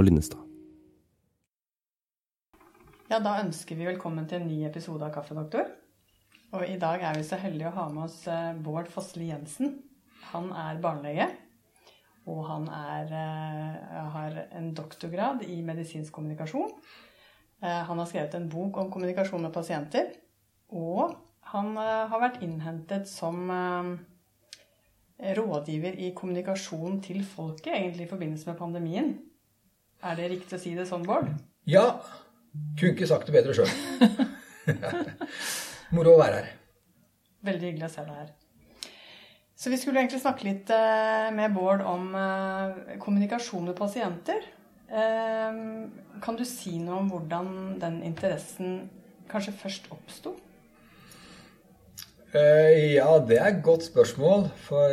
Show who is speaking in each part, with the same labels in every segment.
Speaker 1: Og Linnestad.
Speaker 2: Ja, da ønsker vi velkommen til en ny episode av Kaffedoktor. Og i dag er vi så heldige å ha med oss eh, Bård Fossli Jensen. Han er barnelege. Og han er, eh, har en doktorgrad i medisinsk kommunikasjon. Eh, Han har skrevet en bok om kommunikasjon med pasienter. Og han har vært innhentet som rådgiver i kommunikasjon til folket, egentlig i forbindelse med pandemien. Er det riktig å si det sånn, Bård?
Speaker 3: Ja. Kunne ikke sagt det bedre sjøl. Moro å være her.
Speaker 2: Veldig hyggelig å se deg her. Så vi skulle egentlig snakke litt eh, med Bård om eh, kommunikasjon med pasienter. Eh, Kan du si noe om hvordan den interessen kanskje først oppsto?
Speaker 3: Ja, det er et godt spørsmål. For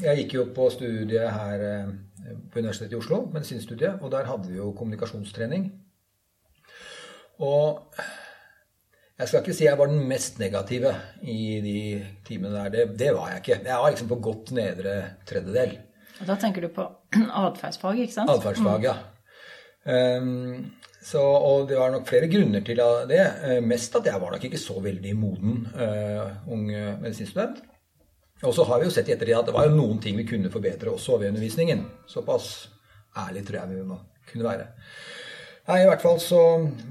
Speaker 3: jeg gikk jo på studiet her på Universitetet i Oslo, medisinstudiet, og der hadde vi jo kommunikasjonstrening. Og jeg skal ikke si jeg var den mest negative i de timene der. Det, det var jeg ikke. Jeg var liksom på godt nedre tredjedel.
Speaker 4: Og Da tenker du på atferdsfag, ikke sant?
Speaker 3: Atferdsfag, ja. Um, så, og det var nok flere grunner til det. Eh, Mest at jeg var nok ikke så veldig moden uh, ung medisinstudent. Og så har vi jo sett i ettertid at det var jo noen ting vi kunne forbedre også ved undervisningen. Såpass ærlig tror jeg vi må kunne være. Nei, i hvert fall så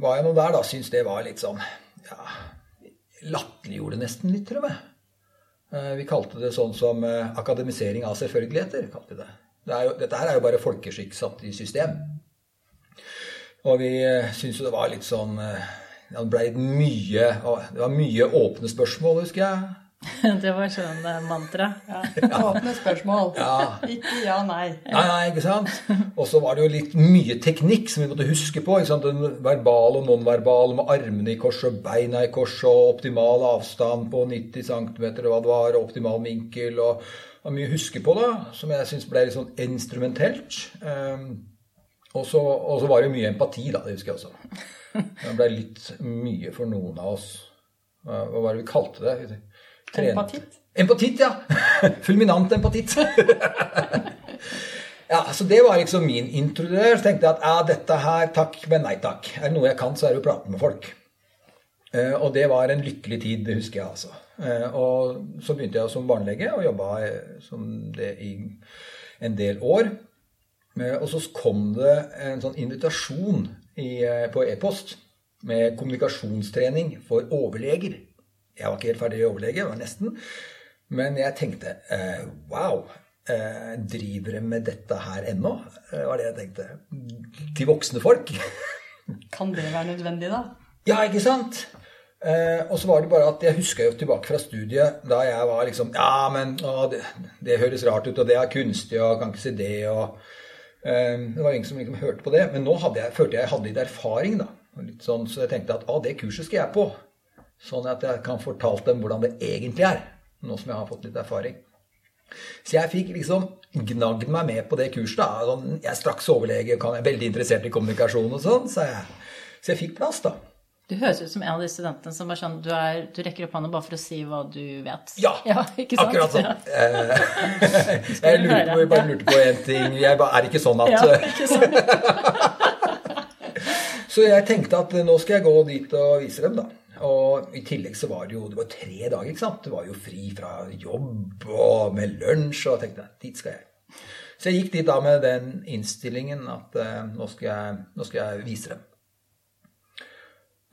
Speaker 3: var jeg nå der, da. Syns det var litt sånn ja, Latterliggjorde nesten litt, tror jeg. Eh, Vi kalte det sånn som eh, akademisering av selvfølgeligheter. kalte vi det. Det er jo, dette her er jo bare folkeskikk satt i system. Og vi eh, syntes jo det var litt sånn Det ble mye, mye åpne spørsmål, husker jeg.
Speaker 4: Det var sånn eh, mantra.
Speaker 2: Ja. Åpne spørsmål.
Speaker 3: Ja.
Speaker 2: Ikke ja, nei.
Speaker 3: Nei, nei, ikke sant? Og så var det jo litt mye teknikk som vi måtte huske på. ikke sant? Den verbale og nonverbale med armene i kors og beina i kors og optimal avstand på 90 cm og hva det var, og optimal vinkel. og var mye å huske på, da, som jeg syns ble litt sånn instrumentelt. Um, og så og så var det mye empati, da. Det husker jeg også. Det ble litt mye for noen av oss. Hva var det vi kalte det?
Speaker 2: Empatitt?
Speaker 3: Empatitt, ja. Fulminant empatitt. ja, så Det var liksom min introduer. Så tenkte jeg at ja, dette her, takk, men nei takk. Er det noe jeg kan, så er det å prate med folk. Eh, og det var en lykkelig tid, det husker jeg altså. Eh, og så begynte jeg som barnelege og jobba eh, som det i en del år. Og så kom det en sånn invitasjon i, på e-post med kommunikasjonstrening for overleger. Jeg var ikke helt ferdig overlege, jeg var nesten. Men jeg tenkte eh, wow, eh, driver de med dette her ennå? Det var det jeg tenkte. Til voksne folk.
Speaker 2: Kan det være nødvendig, da?
Speaker 3: Ja, ikke sant? Eh, og så var det bare at jeg husker jo tilbake fra studiet da jeg var liksom Ja, men å, det, det høres rart ut, og det er kunstig, og kan ikke si det, og eh, Det var ingen som liksom hørte på det. Men nå hadde jeg, følte jeg jeg hadde litt erfaring, da. Sånn, så jeg tenkte at å, det kurset skal jeg på. Sånn at jeg kan fortalt dem hvordan det egentlig er. Nå som jeg har fått litt erfaring. Så jeg fikk liksom gnagd meg med på det kurset. da. Sånn, jeg er straks overlege, kan jeg veldig interessert i kommunikasjon og sånn. Så jeg, så jeg fikk plass, da.
Speaker 4: Du høres ut som en av de studentene som bare sånn, du, er, du rekker opp hånda bare for å si hva du vet.
Speaker 3: Ja,
Speaker 4: ikke sant?
Speaker 3: akkurat sånn.
Speaker 4: Ja.
Speaker 3: Eh, jeg lurte på, jeg bare lurte på én ting. Jeg bare, er ikke sånn at
Speaker 4: Ja, ikke sånn.
Speaker 3: Så jeg tenkte at nå skal jeg gå dit og vise dem, da. Og i tillegg så var det jo det var tre dager, ikke sant. Det var jo fri fra jobb og med lunsj, og jeg tenkte dit skal jeg. Så jeg gikk dit da med den innstillingen at eh, nå, skal jeg, nå skal jeg vise dem.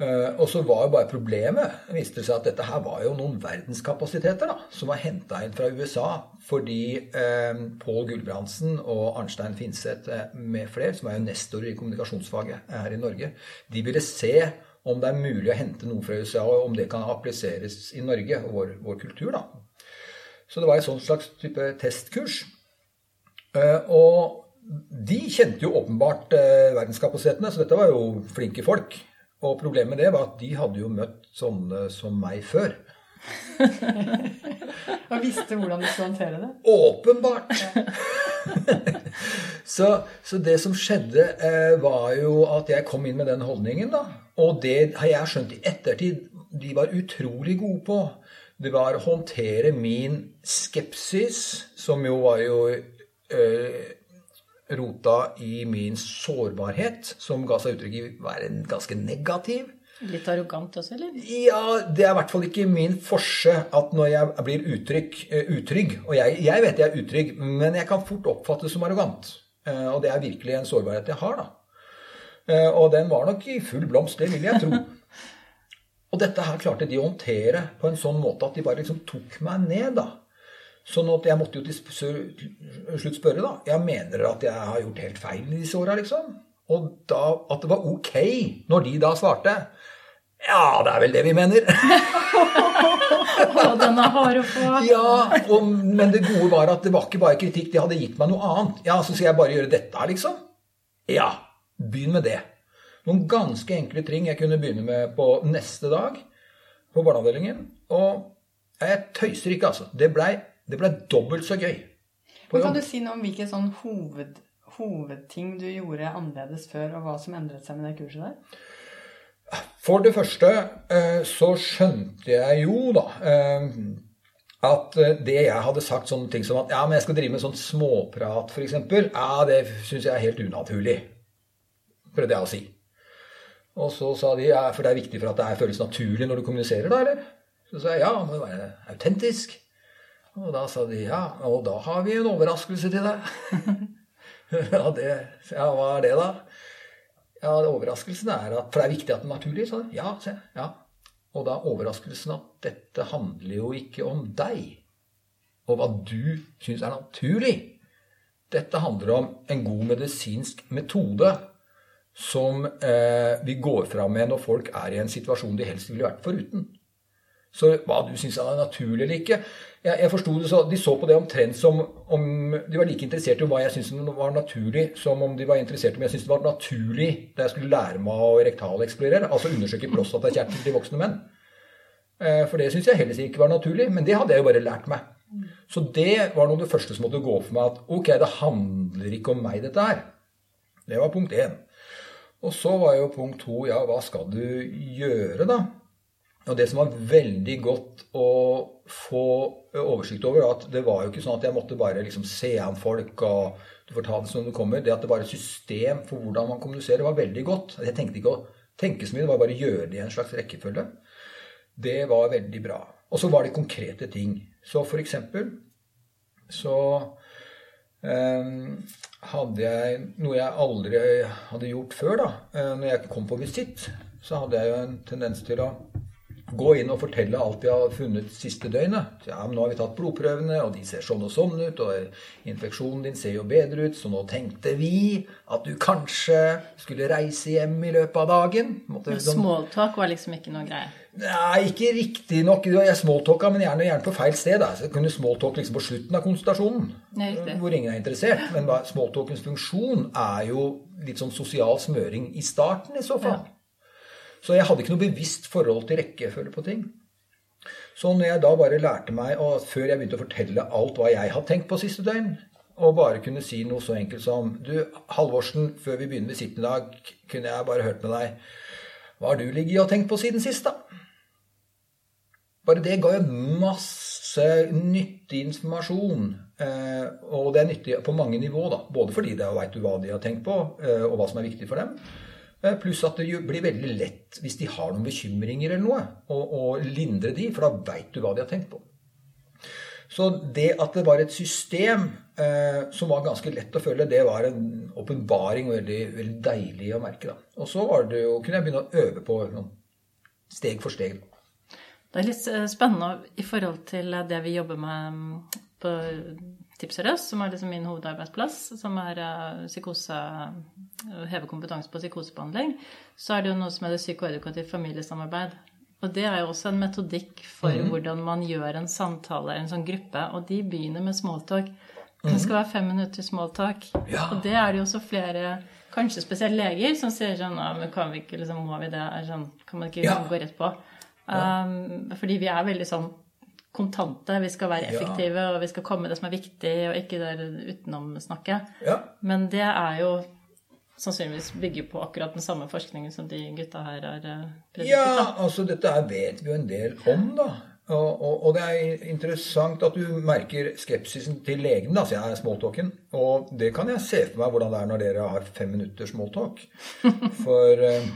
Speaker 3: Uh, og så var jo bare problemet viste det seg at dette her var jo noen verdenskapasiteter da, som var henta inn fra USA fordi uh, Pål Gulbrandsen og Arnstein Finseth eh, med flere, som er jo nestorer i kommunikasjonsfaget her i Norge, de ville se om det er mulig å hente noe fra USA, og om det kan appliseres i Norge og vår, vår kultur. da. Så det var et sånn slags type testkurs. Eh, og de kjente jo åpenbart eh, verdenskapasitetene, så dette var jo flinke folk. Og problemet med det var at de hadde jo møtt sånne som meg før.
Speaker 2: Og visste hvordan du skulle håndtere det?
Speaker 3: Åpenbart! så, så det som skjedde, eh, var jo at jeg kom inn med den holdningen, da. Og det har jeg skjønt i ettertid de var utrolig gode på. Det var å håndtere min skepsis, som jo var jo eh, rota i min sårbarhet, som ga seg uttrykk i å være ganske negativ.
Speaker 4: Litt arrogant også, eller?
Speaker 3: Ja, det er i hvert fall ikke min forse at når jeg blir utrygg, eh, utrygg Og jeg, jeg vet jeg er utrygg, men jeg kan fort oppfattes som arrogant. Eh, Og det er virkelig en sårbarhet jeg har, da. Eh, Og den var nok i full blomst, det vil jeg tro. Og dette her klarte de å håndtere på en sånn måte at de bare liksom tok meg ned, da. Sånn at jeg måtte jo til slutt spørre, da. Jeg mener at jeg har gjort helt feil i disse åra, liksom. Og da, at det var ok når de da svarte. Ja, det er vel det vi mener.
Speaker 4: Å, den er hard å få.
Speaker 3: Ja, og, men det gode var at det var ikke bare kritikk, de hadde gitt meg noe annet. Ja, så skal jeg bare gjøre dette her, liksom? Ja, begynn med det. Noen ganske enkle ting jeg kunne begynne med på neste dag på barneavdelingen. Og jeg tøyser ikke, altså. Det blei ble dobbelt så gøy.
Speaker 2: Men kan du si noe om hvilke sånn hoved, hovedting du gjorde annerledes før, og hva som endret seg med det kurset der?
Speaker 3: For det første eh, så skjønte jeg jo, da eh, at eh, det jeg hadde sagt sånne ting som at ja, men jeg skal drive med sånn småprat, f.eks., ja, det syns jeg er helt unaturlig. Prøvde jeg å si. Og så sa de ja, for det er viktig for at det føles naturlig når du kommuniserer, da, eller? Så sa jeg ja, må jo være autentisk. Og da sa de ja, og da har vi en overraskelse til deg. ja, det, ja, hva er det, da? Ja, overraskelsen er at For det er viktig at den er naturlig, sa du? Ja, se. Ja. Og da er overraskelsen at dette handler jo ikke om deg, og hva du syns er naturlig. Dette handler om en god medisinsk metode som eh, vi går fram med når folk er i en situasjon de helst ville vært foruten. Så hva du syns er naturlig eller ikke jeg, jeg forsto det så, De så på det omtrent som om de var like interessert i hva jeg syntes var naturlig, som om de var interessert i om jeg syntes det var naturlig da jeg skulle lære meg å rektalexplorere, altså undersøke prostatakjertel til voksne menn. Eh, For det syns jeg heller ikke var naturlig, men det hadde jeg jo bare lært meg. Så det var noe av det første som måtte gå for meg, at ok, det handler ikke om meg, dette her. Det var punkt én. Og så var jo punkt to, ja, hva skal du gjøre, da? Og det som var veldig godt å få oversikt over, at det var jo ikke sånn at jeg måtte bare liksom se an folk og du får ta det som det kommer. Det at det var et system for hvordan man kommuniserer, var veldig godt. Jeg tenkte ikke å tenke så mye, det var bare å gjøre det i en slags rekkefølge. Det var veldig bra. Og så var det konkrete ting. Så for eksempel så eh, hadde jeg noe jeg aldri hadde gjort før, da. Eh, når jeg kom på visitt, så hadde jeg jo en tendens til å gå inn og fortelle alt de har funnet siste døgnet. Ja, men nå har vi tatt blodprøvene, og de ser sånn og sånn ut, og infeksjonen din ser jo bedre ut, så nå tenkte vi at du kanskje skulle reise hjem i løpet av dagen. Måtte, sånn-
Speaker 4: Smalltalk var liksom ikke noe greie.
Speaker 3: Nei, ikke riktig nok. Jeg smalltalka, men gjerne, gjerne på feil sted. Da. Så jeg kunne smalltalk liksom på slutten av konsultasjonen,
Speaker 4: Ja,
Speaker 3: hvor ingen er interessert. Men småtalkens smalltalkens funksjon er jo litt sånn sosial smøring i starten, i så fall. Så jeg hadde ikke noe bevisst forhold til rekkefølge på ting. Så når jeg da bare lærte meg, og før jeg begynte å fortelle alt hva jeg hadde tenkt på siste døgn, og bare kunne si noe så enkelt som Du, Halvorsen, før vi begynner visitten i dag, kunne jeg bare hørt med deg Hva har du ligget og tenkt på siden sist, da? Bare det ga jo masse nyttig informasjon. Eh, og det er nyttig på mange nivå, da. Både fordi da veit du hva de har tenkt på, eh, og hva som er viktig for dem. Eh, pluss at det blir veldig lett hvis de har noen bekymringer eller noe, å å lindre de, for da veit du hva de har tenkt på. Så det at det var et system eh, som var ganske lett å følge, det var en åpenbaring og veldig, veldig deilig å merke. da. Og så jo, kunne jeg begynne å øve på noen, steg for steg.
Speaker 4: Det er litt eh, spennende i forhold til det vi jobber med mm, på Tips og Røst, som er liksom min hovedarbeidsplass, som er eh, psykose, heve kompetanse på psykosebehandling, så er det jo noe som heter psykoedukativt familiesamarbeid. Og det er jo også en metodikk for hvordan man gjør en samtale, en sånn gruppe, og de begynner med smalltalk. Det skal være fem minutter smalltalk.
Speaker 3: Ja.
Speaker 4: Og det er det jo også flere, kanskje spesielt leger, som sier sånn ja, men kan vi ikke, liksom, må vi det? Er sånn, kan man ikke
Speaker 3: Ja.
Speaker 4: gå rett på? Um, fordi vi er veldig sånn kontante. Vi skal være
Speaker 3: Ja.
Speaker 4: effektive, og vi skal komme med det som er viktig, og ikke det utenomsnakket.
Speaker 3: Ja.
Speaker 4: Men det er jo sannsynligvis bygger på akkurat den samme forskningen som de gutta her har presentert.
Speaker 3: Ja, altså dette vet vi jo en del om, da. Og, og, og, det er interessant at du merker skepsisen til legen, da, jeg jeg smalltalken. Og det kan jeg se for meg hvordan det er når dere har fem minutter smalltalk. For eh, eh,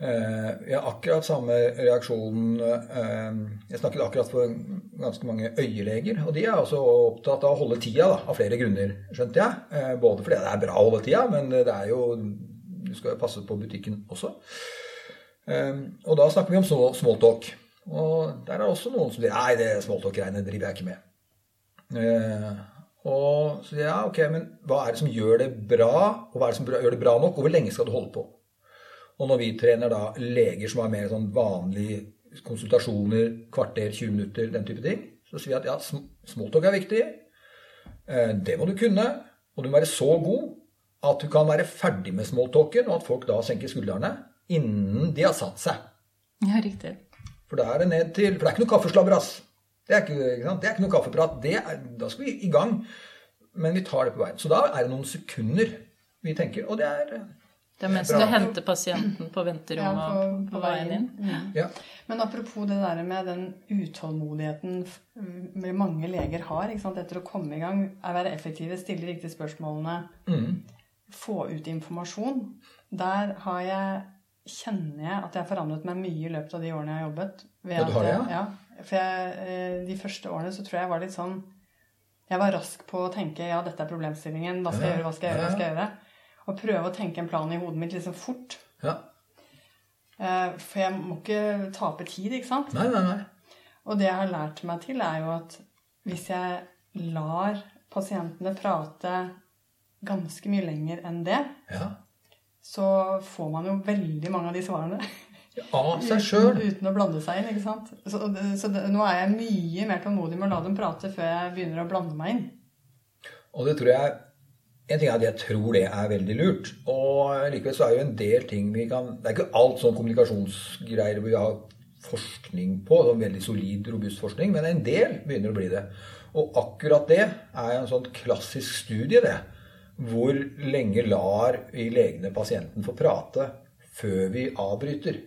Speaker 3: jeg har akkurat samme reaksjon eh, Jeg snakket akkurat for ganske mange øyeleger, og de er også opptatt av å holde tida, da, av flere grunner, skjønte jeg. Eh, både fordi det er bra å holde tida, men det er jo Du skal jo passe på butikken også. Eh, og da snakker vi om smalltalk. Og der er også noen som sier nei, det smalltalk-greiene driver jeg ikke med. Eh, og så ja, ok, men hva er det som gjør det bra, og hva er det som gjør det bra nok, og hvor lenge skal du holde på? Og når vi trener da leger som har mer sånn vanlige konsultasjoner, kvarter, 20 minutter, den type ting, så sier vi at ja, smalltalk er viktig. Eh, det må du kunne. Og du må være så god at du kan være ferdig med smalltalken, og at folk da senker skuldrene innen de har satt seg.
Speaker 4: Ja, riktig.
Speaker 3: For da er det ned til For det er ikke noe kaffeslabberas. Det, det, er ikke noe kaffeprat. Er, da skal vi i gang. Men vi tar det på veien. Så da er det noen sekunder vi tenker, og det er
Speaker 4: det er mens du henter pasienten på venterommet ja, på, på, på, veien inn.
Speaker 2: Mm. Ja. Men apropos det der med den utålmodigheten mange leger har etter å komme i gang, er være effektive, stille riktige spørsmålene, mm. få ut informasjon. Der har jeg kjenner jeg at jeg har forandret meg mye i løpet av de årene jeg har jobbet.
Speaker 3: ja, du har det,
Speaker 2: ja? For jeg, eh, de første årene så tror jeg jeg var litt sånn Jeg var rask på å tenke ja, dette er problemstillingen. Hva skal jeg gjøre, hva skal jeg gjøre? hva skal jeg gjøre? Og prøve å tenke en plan i hodet mitt liksom fort. Ja. Eh, for jeg må ikke tape tid, ikke sant?
Speaker 3: Nei, nei, nei.
Speaker 2: Og det jeg har lært meg til, er jo at hvis jeg lar pasientene prate ganske mye lenger enn det, ja så får man jo veldig mange av de svarene.
Speaker 3: Av seg sjøl.
Speaker 2: Uten, å blande seg inn. ikke sant? Så, så det, nå er jeg mye mer tålmodig med å la dem prate før jeg begynner å blande meg inn.
Speaker 3: Og det tror jeg En ting er at jeg tror det er veldig lurt. Og likevel så er jo en del ting vi kan Det er ikke alt sånn kommunikasjonsgreier vi har forskning på, sånn veldig solid, robust forskning, men en del begynner å bli det. Og akkurat det er en sånn klassisk studie, det hvor lenge lar vi legene pasienten få prate før vi avbryter?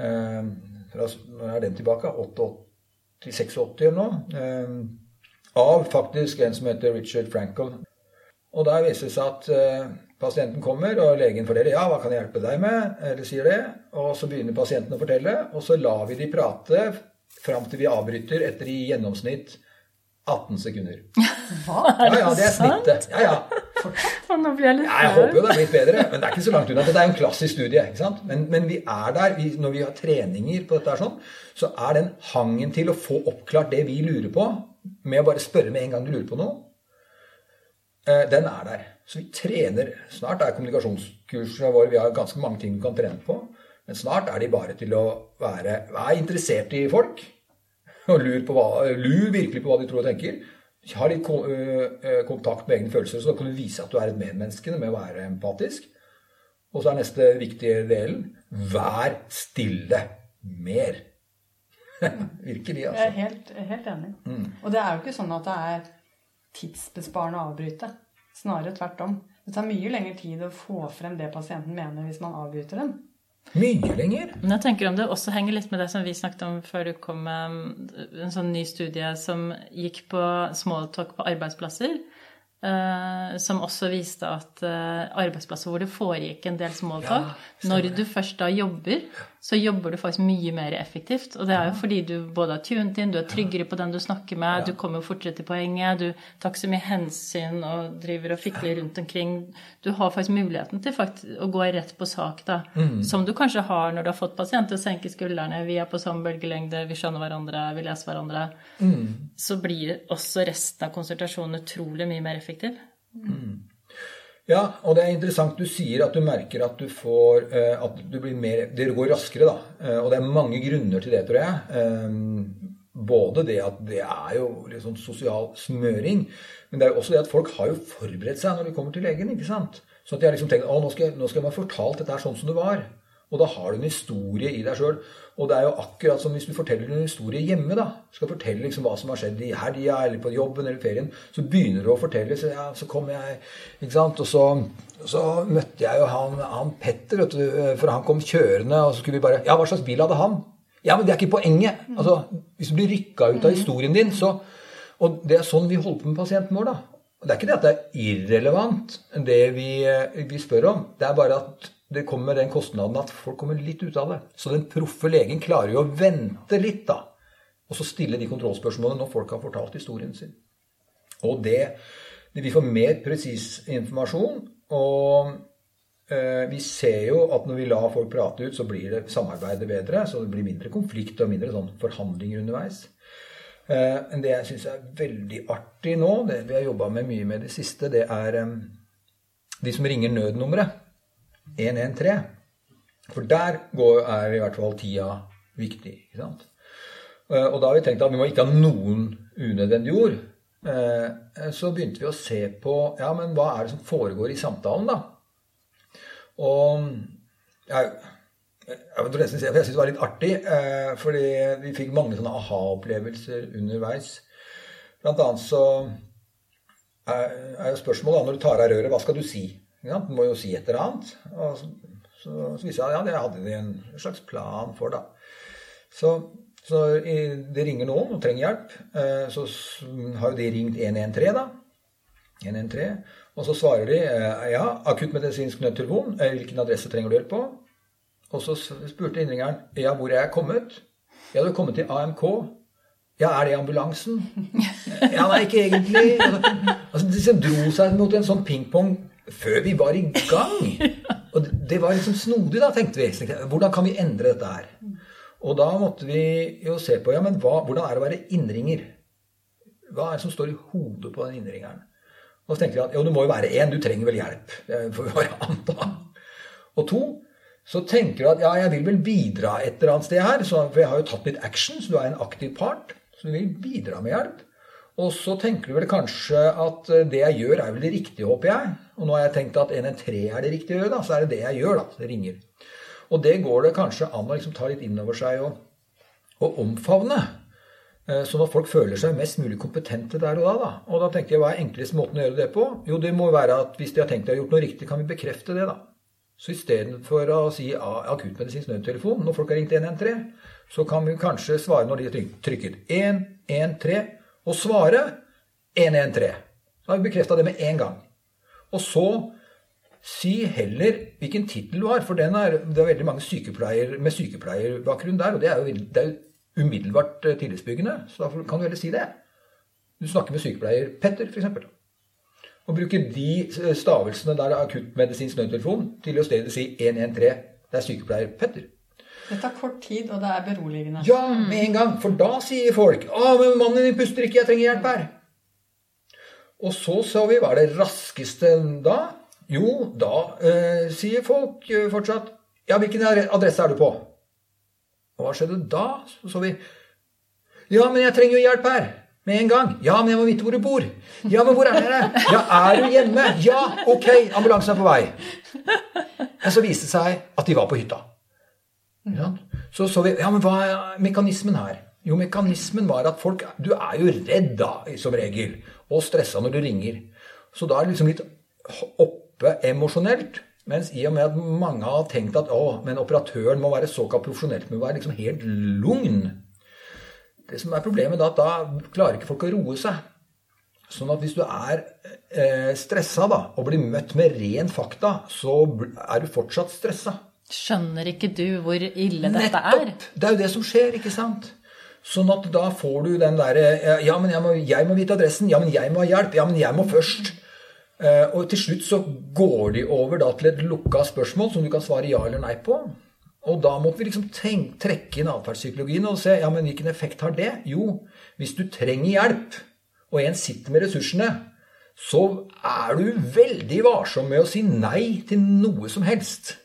Speaker 3: Eh, når er den tilbake? 86 eller noe? Eh, av faktisk en som heter Richard Frankel. Og da viser det seg at eh, pasienten kommer, og legen forteller ja, hva kan jeg hjelpe deg med? Eller sier det. Og så begynner pasienten å fortelle, og så lar vi de prate fram til vi avbryter etter i gjennomsnitt 18 sekunder.
Speaker 4: Hva?
Speaker 3: Er det ja, ja, det er snittet. Ja, ja.
Speaker 4: Nå blir jeg litt
Speaker 3: ja, Jeg håper jo det har blitt bedre, men det er ikke så langt unna. Det er jo en klassisk studie. ikke sant? Men, men vi er der. Vi, når vi har treninger på dette, sånn, så er den hangen til å få oppklart det vi lurer på, med å bare spørre med en gang du lurer på noe, den er der. Så vi trener Snart er kommunikasjonskursene våre Vi har ganske mange ting vi kan trene på. Men snart er de bare til å være, Vær interessert i folk. Og lur, på hva, lur virkelig på hva de tror og tenker. Ha litt kontakt med egne følelser, så da kan du vise at du er et medmenneske med å være empatisk. Og så er neste viktige delen vær stille mer. Virkelig,
Speaker 2: altså. Jeg er helt, helt enig. Mm. Og det er jo ikke sånn at det er tidsbesparende å avbryte. Snarere tvert om. Det tar mye lengre tid å få frem det pasienten mener hvis man avbryter dem.
Speaker 3: Mye lenger.
Speaker 4: Men jeg tenker om det også henger litt med det som vi snakket om før du kom med en sånn ny studie som gikk på smalltalk på arbeidsplasser. Uh, som også viste at uh, arbeidsplasser hvor det foregikk en del smalltalk ja, Når du først da jobber, så jobber du faktisk mye mer effektivt. Og det er jo fordi du både har tunet inn, du er tryggere på den du snakker med, ja. du kommer fortere til poenget, du tar ikke så mye hensyn og driver og fikler rundt omkring. Du har faktisk muligheten til faktisk å gå rett på sak, da. Mm. Som du kanskje har når du har fått pasient til å senke skuldrene, vi er på samme bølgelengde, vi skjønner hverandre, vi leser hverandre. Mm. Så blir også resten av konsultasjonen utrolig mye mer effektiv effektiv. Mm.
Speaker 3: Ja, og det er interessant du sier at du merker at du får eh, At du blir mer Det går raskere, da. Eh, og det er mange grunner til det, tror jeg. Eh, både det at det er jo litt sånn sosial smøring, men det er jo også det at folk har jo forberedt seg når de kommer til legen. ikke sant? Så at de har liksom tenkt å, nå skal, jeg, nå fortalt dette her sånn som det var. Og da har du en historie i deg sjøl. Og det er jo akkurat som hvis du forteller en historie hjemme. da, Skal fortelle liksom hva som har skjedd i helga eller på jobben eller ferien. Så begynner du å fortelle. Så, ja, så kom jeg ikke sant, Og så, så møtte jeg jo han, han Petter, vet du, for han kom kjørende. Og så skulle vi bare Ja, hva slags bil hadde han? Ja, men det er ikke poenget. Altså, hvis du blir rykka ut av historien din, så Og det er sånn vi holder på med pasienten vår, da. Det er ikke det at det er irrelevant, det vi, vi spør om. Det er bare at det kommer med den kostnaden at folk kommer litt ut av det. Så den proffe legen klarer jo å vente litt, da. Og så stille de kontrollspørsmålene når folk har fortalt historien sin. Og det Vi får mer presis informasjon. Og eh, vi ser jo at når vi lar folk prate ut, så blir det samarbeidet bedre. Så det blir mindre konflikt og mindre sånn forhandlinger underveis. Eh, det jeg syns er veldig artig nå, det vi har jobba med mye med det siste, det er eh, de som ringer nødnummeret. 113. For der går, er i hvert fall tida viktig. ikke sant? Eh, og da har vi tenkt at vi må ikke ha noen unødvendig ord. Eh, så begynte vi å se på ja, men hva er det som foregår i samtalen, da? Og jeg, jeg, jeg syns det var litt artig, eh, fordi vi fikk mange sånne aha-opplevelser underveis. Blant annet så er jo spørsmålet når du tar av røret, hva skal du si? Ja, du må jo si et eller annet. Og så, så, så viste jeg at ja, det hadde de en slags plan for, da. Så, så det ringer noen og trenger hjelp. Eh, så har jo de ringt 113, da. 113. Og så svarer de eh, ja, akuttmedisinsk nødtelefon. Eh, hvilken adresse trenger du hjelp på? Og så spurte innringeren ja, hvor er jeg kommet? Ja, du har kommet til AMK. Ja, er det ambulansen? Ja, nei, ikke egentlig. Altså, de dro seg mot en sånn pingpong før vi var i gang. Og det var liksom snodig, da, tenkte vi. Hvordan kan vi endre dette her? Og da måtte vi jo se på ja, men hva, hvordan er det å være innringer. Hva er det som står i hodet på den innringeren? Og så tenkte vi at jo, det må jo være én, du trenger vel hjelp. Det får vi bare anta. Og to, så tenker du at ja, jeg vil vel bidra et eller annet sted her. for jeg har jo tatt litt action, så du er en aktiv part. Så du vil bidra med hjelp. Og så tenker du vel kanskje at eh, det jeg gjør, er vel det riktige, håper jeg. Og nå har jeg tenkt at 113 er det riktige å gjøre, da, så er det det jeg gjør. da, Det ringer. Og det går det kanskje an å liksom ta litt inn over seg og, og omfavne. Eh, sånn at folk føler seg mest mulig kompetente der og da. da. Og da tenker jeg, Hva er enkleste måten å gjøre det på? Jo, det må være at hvis de har tenkt de har gjort noe riktig, kan vi bekrefte det. da. Så istedenfor å si akuttmedisinsk nødtelefon når folk har ringt 113, så kan vi kanskje svare når de har trykket 113 og svare 113. Så har vi bekrefta det med en gang. Og så si heller hvilken tittel du har, for er, det er veldig mange sykepleier med sykepleierbakgrunn der, og det er jo, det er jo umiddelbart eh, tillitsbyggende, så da kan du heller si det. Du snakker med sykepleier Petter, f.eks. Og bruker de eh, stavelsene der det er akuttmedisinsk nødtelefon, til å stedet si 113. Det er sykepleier Petter.
Speaker 2: Det tar kort tid, og det er beroligende.
Speaker 3: Ja, med en gang. For da sier folk 'Å, men mannen din puster ikke, jeg trenger hjelp her'. Og så så vi hva er det raskeste da? Jo, da eh, sier folk eh, fortsatt 'Ja, hvilken adresse er du på?' Og hva skjedde da? Så så vi 'Ja, men jeg trenger jo hjelp her.' Med en gang. 'Ja, men jeg må vite hvor du bor.' 'Ja, men hvor er dere?' 'Ja, er du hjemme?' 'Ja, ok, ambulansen er på vei.' Men så viste det seg at de var på hytta. Ja. Så så vi Ja, men hva er mekanismen her? Jo, mekanismen var at folk Du er jo redd, da, som regel. Og stressa når du ringer. Så da er det liksom litt oppe emosjonelt. Mens i og med at mange har tenkt at å, men operatøren må være såkalt profesjonelt, må være liksom helt lugn. Det som er problemet da, at da klarer ikke folk å roe seg. Sånn at hvis du er eh, stressa da, og blir møtt med ren fakta, så er du fortsatt stressa.
Speaker 4: Skjønner ikke du hvor ille dette er? Nettopp!
Speaker 3: Det er jo det som skjer, ikke sant? Sånn at da får du den derre Ja, men jeg må, jeg må, vite adressen. Ja, men jeg må ha hjelp. Ja, men jeg må først. Eh, og til slutt så går de over da til et lukka spørsmål som du kan svare ja eller nei på. Og da måtte vi liksom tenke, trekke inn atferdspsykologien og se ja, men hvilken effekt har det? Jo, hvis du trenger hjelp, og en sitter med ressursene, så er du veldig varsom med å si nei til noe som helst.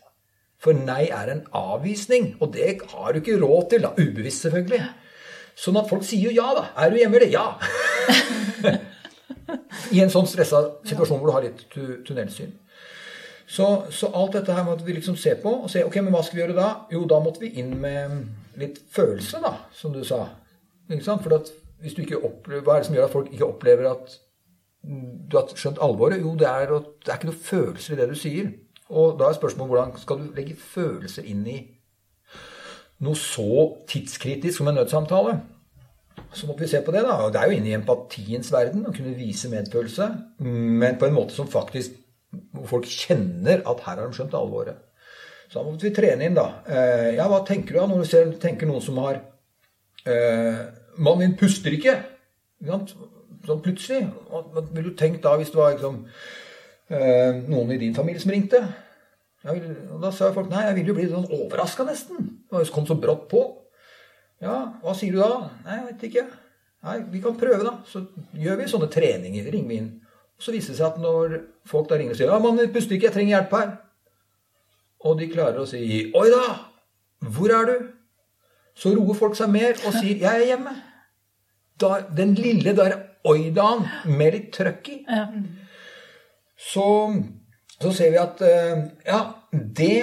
Speaker 3: For nei er en avvisning, og det har du ikke råd til. da, Ubevisst, selvfølgelig. Sånn at folk sier jo ja, da. Er du hjemme, eller? Ja. I en sånn stressa situasjon hvor du har litt tunnelsyn. Så, så, alt dette her måtte vi liksom se på og se ok, men hva skal vi gjøre da? Jo, da måtte vi inn med litt følelse, da, som du sa. Ikke sant? For hvis du ikke opplever, Hva er det som gjør at folk ikke opplever at du har skjønt alvoret? Jo, det er, det er ikke noe følelser i det du sier. Og da er spørsmålet hvordan skal du legge følelser inn i noe så tidskritisk som en nødsamtale, så måtte vi se på det. da, Det er jo inne i empatiens verden å kunne vise medfølelse, men på en måte som faktisk folk kjenner at her har de skjønt alvoret. Så da måtte vi trene inn, da. Eh, ja, hva tenker du da når du ser, tenker noen som har eh, Mannen min puster ikke. Sånn plutselig. Hva, ville du tenkt da hvis det var liksom, noen i din familie som ringte? Vil, og da sa folk nei, jeg ville jo bli sånn overraska nesten. Det kom så brått på. Ja, hva sier du da? Nei, jeg vet ikke. Nei, vi kan prøve, da. Så gjør vi sånne treninger. Ringer vi inn. Og så viser det seg at når folk da ringer og sier ja, mann, puster ikke, jeg trenger hjelp her. Og de klarer å si oi da, hvor er du? Så roer folk seg mer og sier 'jeg er hjemme'. Da, den lille der oi-daen med litt trøkk i.
Speaker 4: Ja.
Speaker 3: Så, så ser vi at eh, ja, det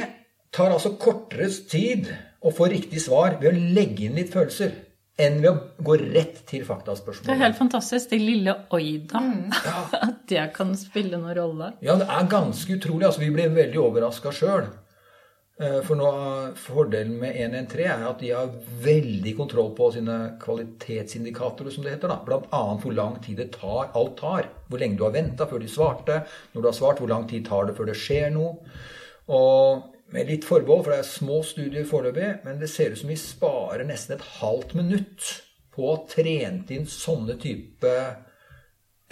Speaker 3: tar altså kortere tid å få riktig svar ved å legge inn litt følelser enn ved å gå rett til
Speaker 4: Det er helt fantastisk. Det lille oi-da. At det kan spille noen rolle.
Speaker 3: Ja, det er ganske utrolig. Altså, vi ble veldig overraska sjøl. For nå, Fordelen med 113 er at de har veldig kontroll på sine kvalitetsindikatorer, som det heter. da. Bl.a. hvor lang tid det tar, alt tar. Hvor lenge du har venta før de svarte. Når du har svart, hvor lang tid tar det før det skjer noe. Og med litt forbehold, for det er små studier foreløpig, men det ser ut som vi sparer nesten et halvt minutt på å ha trent inn sånne type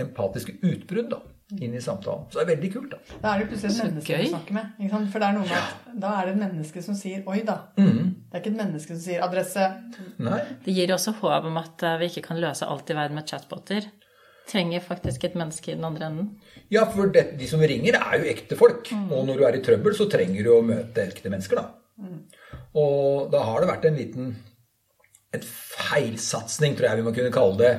Speaker 3: empatiske utbrudd da, inn i samtalen. Så det er veldig kult. da.
Speaker 2: Da er det plutselig et menneske du snakker med. Ikke sant? For det er noe med at da er det et menneske som sier 'oi, da'.
Speaker 3: Mm.
Speaker 2: Det er ikke et menneske som sier 'adresse'.
Speaker 3: Nei,
Speaker 4: Det gir også håp om at eh, vi ikke kan løse alt i verden med chatboter. Trenger faktisk et menneske i den andre enden.
Speaker 3: Ja, for det, de som ringer, er jo ekte folk. Og når du er i trøbbel, så trenger du å møte ekte mennesker, da. Og da har det vært en liten en feilsatsing, tror jeg vi må kunne kalle det.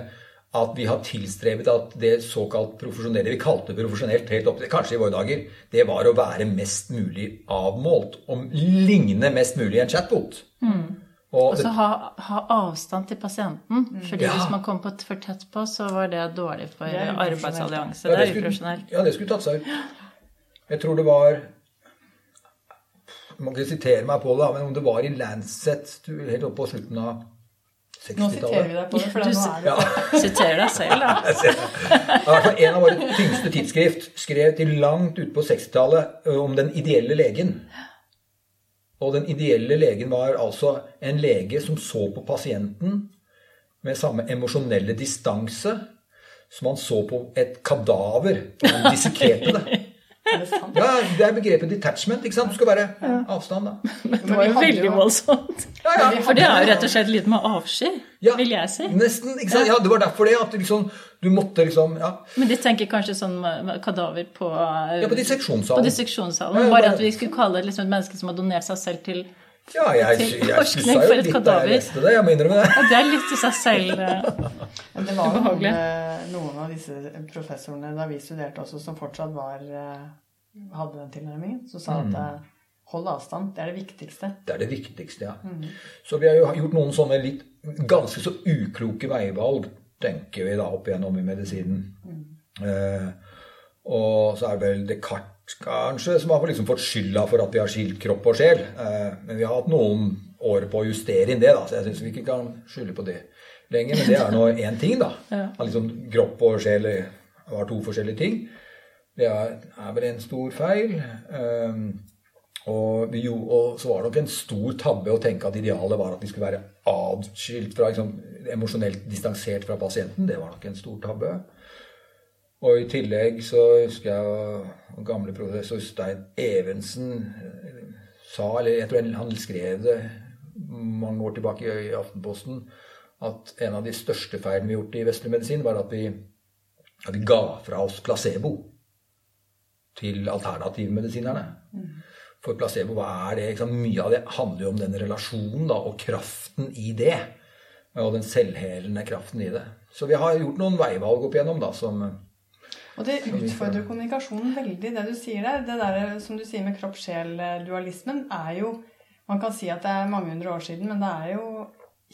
Speaker 3: At vi har tilstrebet at det såkalt profesjonelle vi kalte det profesjonelt helt opp til kanskje i våre dager, det var å være mest mulig avmålt. Og ligne mest mulig en chatbot. Mm.
Speaker 4: Og så ha, ha avstand til pasienten. Fordi
Speaker 3: Ja.
Speaker 4: hvis man kom på for tett på, så var det dårlig for
Speaker 2: Det
Speaker 4: arbeidsallianse.
Speaker 3: Ja,
Speaker 4: Det er
Speaker 3: skulle-
Speaker 4: uprofesjonelt.
Speaker 3: Ja, det skulle tatt seg ut. Jeg tror det var Du må ikke sitere meg på det, men om det var i Lancet du, helt oppe på slutten av
Speaker 2: Nå siterer vi deg på det, for nå er det
Speaker 3: Ja,
Speaker 4: Siterer deg selv, da.
Speaker 3: det. En av våre tyngste tidsskrift skrev til langt ute på 60-tallet om den ideelle legen. Og den ideelle legen var altså en lege som så på pasienten med samme emosjonelle distanse som han så på et kadaver. Han dissekerte det.
Speaker 2: Er det sant?
Speaker 3: Ja, det er begrepet detachment. ikke sant? Du skal være avstand, da.
Speaker 4: Det var jo veldig voldsomt.
Speaker 3: Ja, ja.
Speaker 4: For det er jo rett og slett litt med avsky,
Speaker 3: Ja,
Speaker 4: vil jeg si.
Speaker 3: Nesten. ikke sant? Ja, Det var derfor det. At liksom, du måtte liksom ja,
Speaker 4: Men de tenker kanskje sånn kadaver på,
Speaker 3: ja på
Speaker 4: på
Speaker 3: disseksjonssalen.
Speaker 4: disseksjonssalen.
Speaker 3: Ja, ja,
Speaker 4: Bare
Speaker 3: bare-
Speaker 4: at vi skulle kalle det liksom et menneske som har donert seg selv til
Speaker 3: Ja, jeg, jeg, jeg stussa jo litt da jeg leste det. Jeg må innrømme det.
Speaker 4: Ja, det er litt i seg selv eh,
Speaker 2: Men det var jo noen, eh, noen av disse professorene da vi studerte også, som fortsatt var, eh, hadde den tilnærmingen, som sa at eh, hold avstand, det er det viktigste.
Speaker 3: Det er det viktigste, ja. Så vi har jo gjort noen sånne litt ganske så ukloke veivalg, tenker vi da opp igjennom i medisinen. Eh, og så er det vel Descartes kanskje som har liksom fått skylda for at vi har skilt kropp og sjel. Eh, men vi har hatt noen år på å justere inn det, da, så jeg syns vi ikke kan skylde på det lenger. Men det er nå én ting, da. At liksom kropp og sjel var to forskjellige ting. Det er, er vel en stor feil. Um, og, vi, jo- og så var det nok en stor tabbe å tenke at idealet var at vi skulle være adskilt fra liksom, emosjonelt distansert fra pasienten. Det var nok en stor tabbe. Og i tillegg så husker jeg gamle professor Stein Evensen eh, sa, eller jeg tror han skrev det mange år tilbake i Aftenposten, at en av de største feilene vi har gjort i vestlig medisin, var at vi, at vi ga fra oss placebo til alternativmedisinerne. For placebo, hva er det? Liksom. Mye av det handler jo om den relasjonen da, og kraften i det. Og den selvhelende kraften i det. Så vi har gjort noen veivalg opp igjennom da, som
Speaker 2: Og det utfordrer kommunikasjonen veldig, det du sier der. Det der som du sier med kropp-sjel-dualismen, er jo Man kan si at det er mange hundre år siden, men det er jo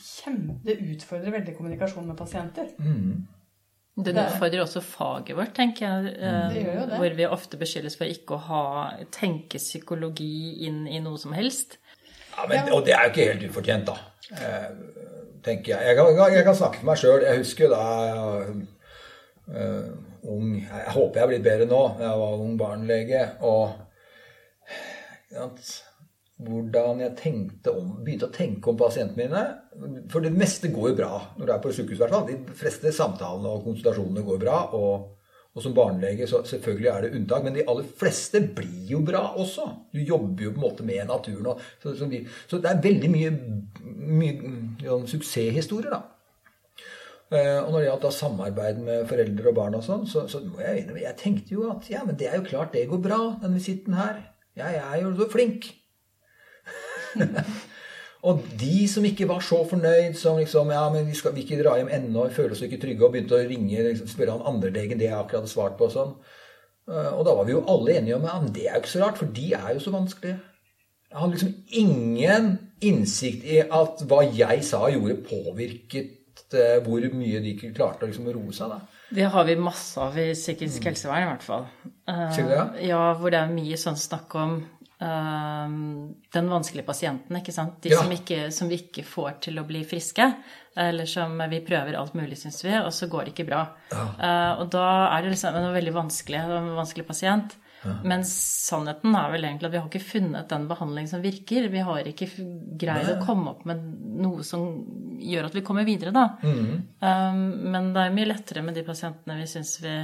Speaker 2: kjempe... Det utfordrer veldig kommunikasjonen med pasienter.
Speaker 4: Det utfordrer også faget vårt, tenker jeg. eh,
Speaker 2: Det gjør jo det.
Speaker 4: Hvor vi ofte beskyldes for ikke å ha tenke psykologi inn i noe som helst.
Speaker 3: Ja, men, Og det er jo ikke helt ufortjent, da. Eh, tenker jeg. Jeg kan, jeg kan snakke for meg sjøl. Jeg husker da uh, ung Jeg håper jeg er blitt bedre nå. Jeg var ung barnelege. Og at, hvordan jeg tenkte om, begynte å tenke om pasientene mine. For det meste går jo bra når du er på sykehus. Hvertfall. De fleste samtalene og konsultasjonene går bra. og og som barnelege så selvfølgelig er det unntak, men de aller fleste blir jo bra også. Du jobber jo på en måte med naturen. Og, så, så, så, det er veldig mye, mye ja, suksesshistorier, da. Uh, og når det gjaldt samarbeid med foreldre og barn og sånn, så, så må jeg innrømme Jeg tenkte jo at ja, men det er jo klart det går bra, den visitten her. Jeg er jo så flink. Og de som ikke var så fornøyd, som liksom Ja, men vi skal vi ikke dra hjem ennå, føler oss ikke trygge, og begynte å ringe, liksom, spørre han andre legen det jeg akkurat hadde svart på og sånn. Eh, og da var vi jo alle enige om at det er jo ikke så rart, for de er jo så vanskelige. Jeg hadde liksom ingen innsikt i at hva jeg sa og gjorde, påvirket eh, hvor mye de ikke klarte å liksom roe seg. da.
Speaker 4: Det har vi masse av i psykisk helsevern, i hvert fall. Eh, ja, hvor det er mye sånn snakk om Ehm, den vanskelige pasienten, ikke sant. De
Speaker 3: Ja.
Speaker 4: som, ikke, som vi ikke får til å bli friske, eller som vi prøver alt mulig, syns vi, og så går det ikke bra. Eh, og da er det liksom en veldig vanskelig, en vanskelig pasient. Men sannheten er vel egentlig at vi har ikke funnet den behandling som virker. Vi har ikke greid å komme opp med noe som gjør at vi kommer videre, da. Um, men det er mye lettere med de pasientene vi syns vi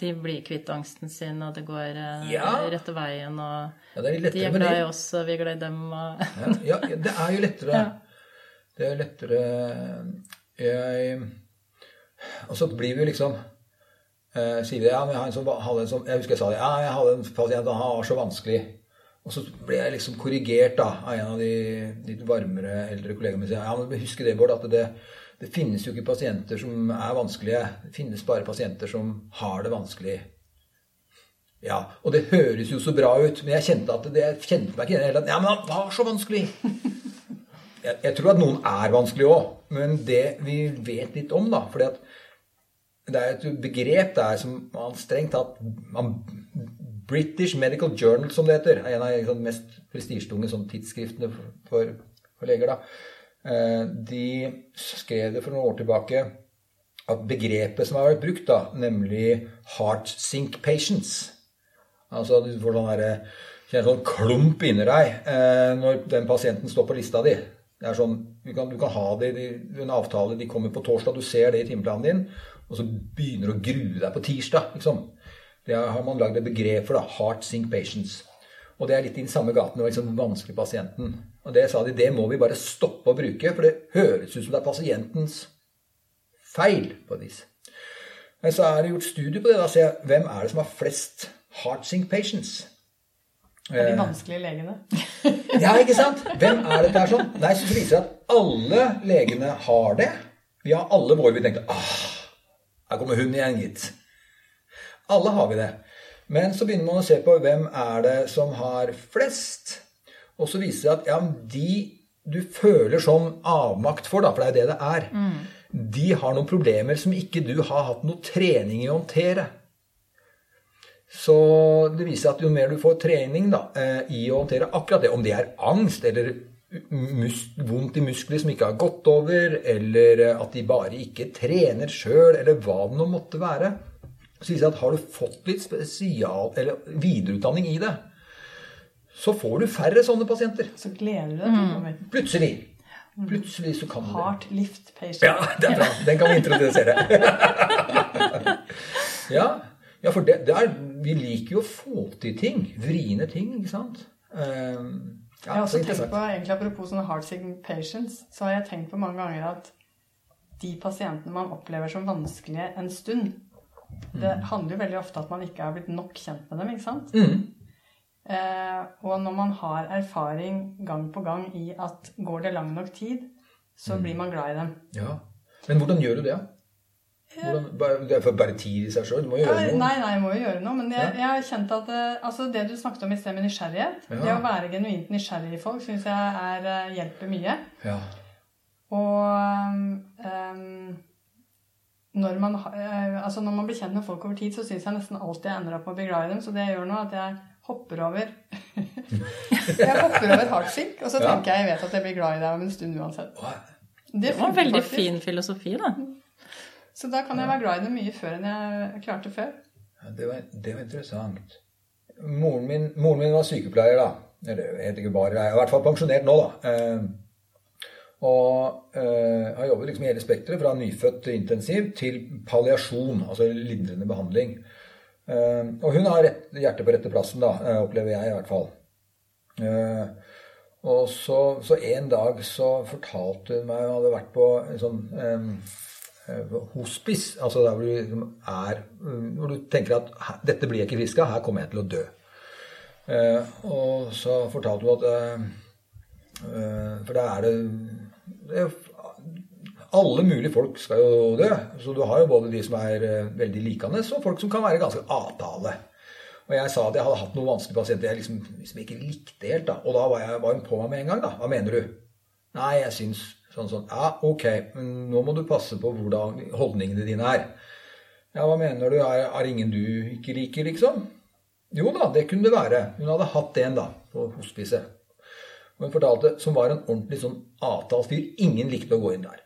Speaker 4: de blir kvitt angsten sin, og det går eh,
Speaker 3: Ja.
Speaker 4: rette veien, og
Speaker 3: Ja, det
Speaker 4: de er glad
Speaker 3: det.
Speaker 4: i oss, og vi er glad i dem, og
Speaker 3: Ja, ja, det er jo lettere.
Speaker 4: Ja.
Speaker 3: Det er lettere Jeg Og så blir vi jo liksom eh, Sier ja, men jeg, har en som, jeg husker jeg sa det. Ja, jeg hadde en pasient, han var så vanskelig. Og så ble jeg liksom korrigert da, av en av de litt varmere eldre kollegaene mine. Ja, men husk det, Bård, at det, det finnes jo ikke pasienter som er vanskelige. Det finnes bare pasienter som har det vanskelig. Ja, og det høres jo så bra ut, men jeg kjente at det, jeg kjente meg ikke igjen. Ja, men han var så vanskelig! Jeg, jeg tror at noen er vanskelig òg, men det vi vet litt om, da fordi at det er et begrep der som man strengt tatt British Medical Journal, som det heter, er en av de sånn, mest prestisjetunge sånn, tidsskriftene for, for leger. da. Eh, De skrev det for noen år tilbake at begrepet som har vært brukt, da, nemlig heart sink patients Altså du får sånn derre Kjenner sånn klump inni deg eh, når den pasienten står på lista di. Det er sånn, Du kan, du kan ha det i en avtale, de kommer på torsdag, du ser det i timeplanen din, og så begynner du å grue deg på tirsdag. liksom. Det har man lagd et begrep for. da, Heart sink patients. Og det er litt i den samme gaten med liksom vanskelig pasienten. Og det sa de, det må vi bare stoppe å bruke, for det høres ut som det er pasientens feil på et vis. Men så er det gjort studie på det. da, se Hvem er det som har flest heart sink patients?
Speaker 2: Det er
Speaker 3: Eh.
Speaker 2: de vanskelige legene.
Speaker 3: Ja, ikke sant? Hvem er dette her sånn? Nei, så viser det at alle legene har det. Vi har alle våre vi tenkte ah, her kommer hun igjen, gitt. Alle har vi det. Men så begynner man å se på hvem er det som har flest. Og så viser det at ja, de du føler sånn avmakt for, da, for det er det det er, de har noen problemer som ikke du har hatt noe trening i å håndtere. Så det viser at jo mer du får trening da, eh, i å håndtere akkurat det, om det er angst eller vondt i muskler som ikke har gått over, eller eh, at de bare ikke trener sjøl, eller hva det nå måtte være, så viser det at har du fått litt spesial, eller videreutdanning i det, så får du færre sånne pasienter.
Speaker 2: Så gleder du deg til å komme hit.
Speaker 3: Plutselig. Plutselig så kan du det.
Speaker 2: Heart lift patient.
Speaker 3: Ja, det er bra. Den kan vi introdusere. ja, ja, for det, det er, vi liker jo å få til ting. Vriene ting, ikke sant? Um,
Speaker 2: Jeg har også tenkt på, egentlig Apropos sånne heart sick patients, så har jeg tenkt på mange ganger at de pasientene man opplever som vanskelige en stund Det handler jo veldig ofte at man ikke har blitt nok kjent med dem. ikke sant?
Speaker 3: Mm.
Speaker 2: Eh, og når man har erfaring gang på gang i at går det lang nok tid, så blir man glad i dem.
Speaker 3: Ja. Men hvordan gjør du det? Hvordan, bare, det er for bare tid i seg sjøl? Du må
Speaker 2: Ja,
Speaker 3: gjøre noe.
Speaker 2: nei, nei, jeg må jo gjøre noe. Men jeg, jeg har kjent at eh, altså det du snakket om i sted med nysgjerrighet
Speaker 3: Ja.
Speaker 2: Det å være genuint nysgjerrig i folk syns jeg er, eh, hjelper mye.
Speaker 3: Ja.
Speaker 2: Og um, når, man, eh, altså når man blir kjent med folk over tid, så syns jeg nesten alltid jeg ender opp med å bli glad i dem. Så det jeg gjør nå, er at jeg hopper over Jeg hopper over heartsilk, og så
Speaker 3: Ja.
Speaker 2: tenker jeg jeg vet at jeg blir glad i deg om en stund uansett. Det
Speaker 4: Det var en veldig
Speaker 2: faktisk.
Speaker 4: fin filosofi, da.
Speaker 2: Så da kan jeg være glad i det mye før enn jeg klarte før.
Speaker 3: Ja, det, var, det var interessant. Moren min, moren min var sykepleier, da. Eller jeg vet ikke bare, jeg er i hvert fall pensjonert nå, da. Eh, og eh, har jobbet liksom i hele spekteret, fra nyfødt intensiv til palliasjon, altså lindrende behandling. Eh, og hun har rett, hjertet på rette plassen, da, eh, opplever jeg i hvert fall. Eh, og så, så en dag så fortalte hun meg Hun hadde vært på en sånn eh, hospice, altså der hvor du liksom er Hvor du tenker at dette blir jeg ikke frisk av, her kommer jeg til å dø. Eh, og så fortalte hun at eh, eh, For da er det, det alle mulige folk skal jo dø. Så du har jo både de som er eh, veldig likende, og folk som kan være ganske avtale. Og jeg sa at jeg hadde hatt noen vanskelige pasienter jeg liksom, liksom ikke likte helt. da. Og da var, jeg, var hun på meg med en gang. da. Hva mener du? Nei, jeg syns sånn sånn. Ja, ok, men nå må du passe på hvordan holdningene dine er. Ja, hva mener du? Er, er ingen du ikke liker, liksom? Jo da, det kunne det være. Hun hadde hatt en da, på hospicet. Og hun fortalte som var en ordentlig sånn avtalt fyr. Ingen likte å gå inn der.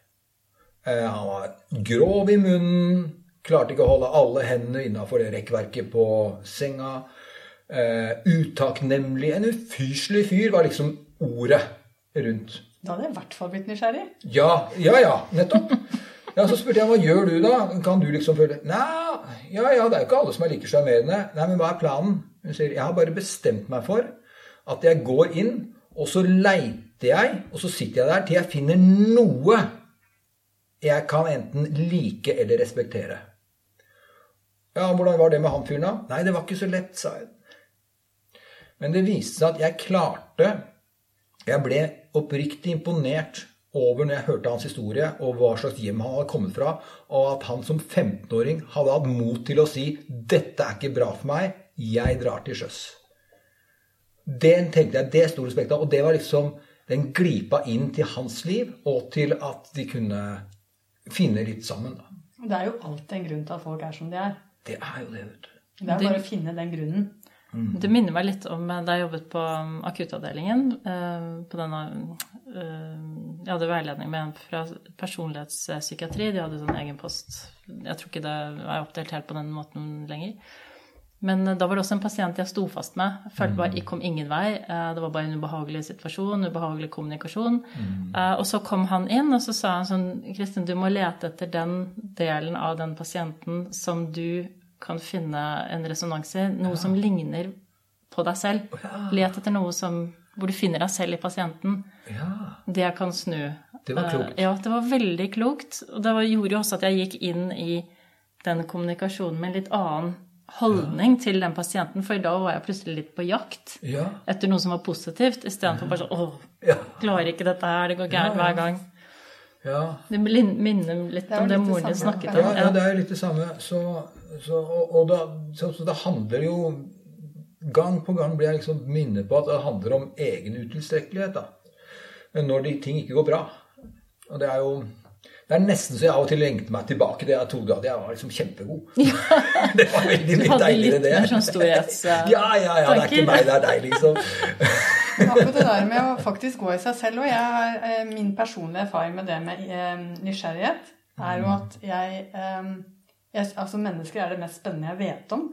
Speaker 3: Eh, han var grov i munnen, klarte ikke å holde alle hendene innafor det rekkverket på senga. Eh, utakknemlig. En ufyselig fyr var liksom ordet rundt.
Speaker 2: Da hadde jeg i hvert fall blitt nysgjerrig.
Speaker 3: Ja, ja, ja, nettopp. Ja, Så spurte jeg hva gjør du da? Kan du liksom føle Nei, ja, ja, det er jo ikke alle som er like sjarmerende. Nei, men hva er planen? Hun sier jeg har bare bestemt meg for at jeg går inn, og så leiter jeg, og så sitter jeg der til jeg finner noe jeg kan enten like eller respektere. Ja, hvordan var det med han fyren, da? Nei, det var ikke så lett, sa hun. Men det viste seg at jeg klarte Jeg ble oppriktig imponert over når jeg hørte hans historie, og hva slags hjem han hadde kommet fra, og at han som 15-åring hadde hatt mot til å si 'Dette er ikke bra for meg. Jeg drar til sjøs'. Den tenkte jeg, det sto respekt av. Og det var liksom Den glipa inn til hans liv, og til at de kunne finne litt sammen. da.
Speaker 2: Det er jo alltid en grunn til at folk er som de er.
Speaker 3: Det er jo det, vet du.
Speaker 2: Det er
Speaker 4: Det-
Speaker 2: bare å finne den grunnen.
Speaker 4: Det minner meg litt om eh, da jeg jobbet på um, akuttavdelingen. eh, På denne eh, Jeg hadde veiledning med en fra personlighetspsykiatri. De hadde sånn egen post. Jeg tror ikke det er oppdelt helt på den måten lenger. Men da var det også en pasient jeg sto fast med. Jeg følte bare jeg kom ingen vei. Det var bare en ubehagelig situasjon, ubehagelig kommunikasjon. Mm. Og så kom han inn, og så sa han sånn Kristin, du må lete etter den delen av den pasienten som du kan finne en resonans i. Noe som ligner på deg selv. Let etter noe som, hvor du finner deg selv i pasienten.
Speaker 3: Ja,
Speaker 4: Det kan snu.
Speaker 3: Det var
Speaker 4: Eh,
Speaker 3: klokt.
Speaker 4: Ja, det var veldig klokt. Og det gjorde jo også at jeg gikk inn i den kommunikasjonen med en litt annen holdning til den pasienten, for da var jeg plutselig litt på jakt
Speaker 3: ja,
Speaker 4: etter noe som var positivt, istedenfor bare sånn åh,
Speaker 3: ja.
Speaker 4: klarer ikke dette her, det går
Speaker 3: Ja,
Speaker 4: gærent
Speaker 3: ja.
Speaker 4: hver gang.
Speaker 3: Ja.
Speaker 4: Det minner litt
Speaker 2: Det
Speaker 4: om det
Speaker 2: det
Speaker 4: moren din snakket om.
Speaker 3: ja, det er litt det samme. Så, så, og, og da, så, så det handler jo Gang på gang blir jeg liksom minnet på at det handler om egen utilstrekkelighet. da. Når de ting ikke går bra. Og det er jo det er nesten så jeg av og til lengter meg tilbake til det jeg trodde at jeg var liksom kjempegod. det var veldig
Speaker 4: Du hadde litt mer sånn storhets...
Speaker 3: Ja, ja, ja, det er ikke meg, det er deg, liksom.
Speaker 2: Akkurat det der med å faktisk gå i seg selv og eh, Min personlige erfaring med det med eh, nysgjerrighet er jo at jeg, eh, jeg Altså, mennesker er det mest spennende jeg vet om.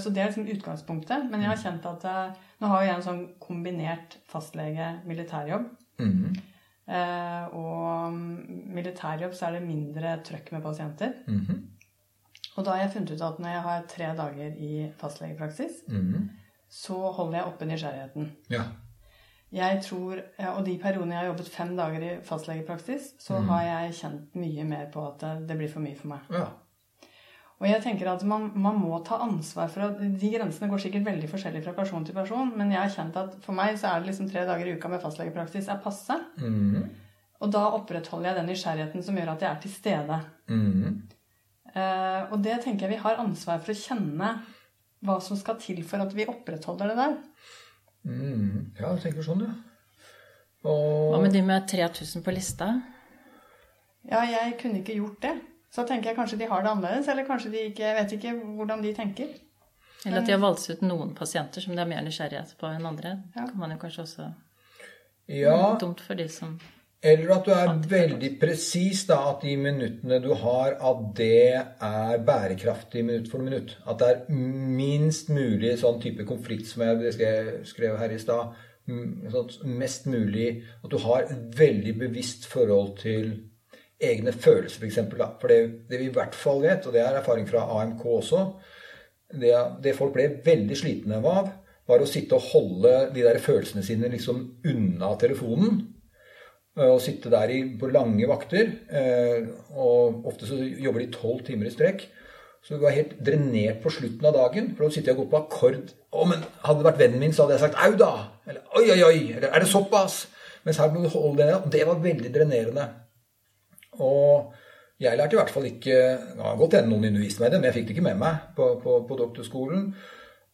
Speaker 2: Så det er liksom utgangspunktet. Men jeg har kjent at jeg, Nå har jeg en sånn kombinert fastlege-militærjobb.
Speaker 3: Mm
Speaker 2: -hmm. og militærjobb så er det mindre trøkk med pasienter.
Speaker 3: mhm,
Speaker 2: Og da har jeg funnet ut at når jeg har tre dager i fastlegepraksis,
Speaker 3: mhm.
Speaker 2: Så holder jeg oppe nysgjerrigheten.
Speaker 3: Ja.
Speaker 2: Jeg tror, Og de periodene jeg har jobbet fem dager i fastlegepraksis, så har jeg kjent mye mer på at det, det blir for mye for meg.
Speaker 3: ja.
Speaker 2: Og jeg tenker at man, man må ta ansvar for at De grensene går sikkert veldig forskjellig fra person til person, men jeg har kjent at for meg så er det liksom tre dager i uka med fastlegepraksis er passe.
Speaker 3: Mm.
Speaker 2: Og da opprettholder jeg den nysgjerrigheten som gjør at jeg er til stede.
Speaker 3: Mm.
Speaker 2: Uh, og det tenker jeg vi har ansvar for å kjenne hva som skal til for at vi opprettholder det der.
Speaker 3: Mm, Ja, jeg tenker sånn, ja.
Speaker 4: Hva
Speaker 3: Og
Speaker 4: med de med 3000 på lista?
Speaker 2: Ja, jeg kunne ikke gjort det. Så tenker jeg kanskje de har det annerledes, eller kanskje de ikke Jeg vet ikke hvordan de tenker.
Speaker 4: Eller at de har valgt ut noen pasienter som de har mer nysgjerrighet på enn andre.
Speaker 2: Ja.
Speaker 4: kan man jo kanskje også
Speaker 3: Ja,
Speaker 4: Dumt for de som
Speaker 3: Eller at du er veldig presis, da, at de minuttene du har, at det er bærekraftig minutt for minutt. At det er minst mulig sånn type konflikt som jeg skrev, her i stad. Mm, sånn Mest mulig at du har et veldig bevisst forhold til egne følelser, f.eks. For, for det, det vi i hvert fall vet, og det er erfaring fra AMK også, det, det folk ble veldig slitne av, var å sitte og holde de der følelsene sine liksom unna telefonen. Eh, Og sitte der i, på lange vakter. eh, Og ofte så jobber de tolv timer i strekk. Så du var helt drenert på slutten av dagen. For da sitter jeg og går på akkord. Å, men hadde det vært vennen min, så hadde jeg sagt au da. Eller oi, oi, oi. Eller er det såpass? Mens her må du holde det ned. Og det var veldig drenerende. Og jeg lærte i hvert fall ikke har godt hende noen underviste meg det, men jeg fikk det ikke med meg på, på, på doktorskolen.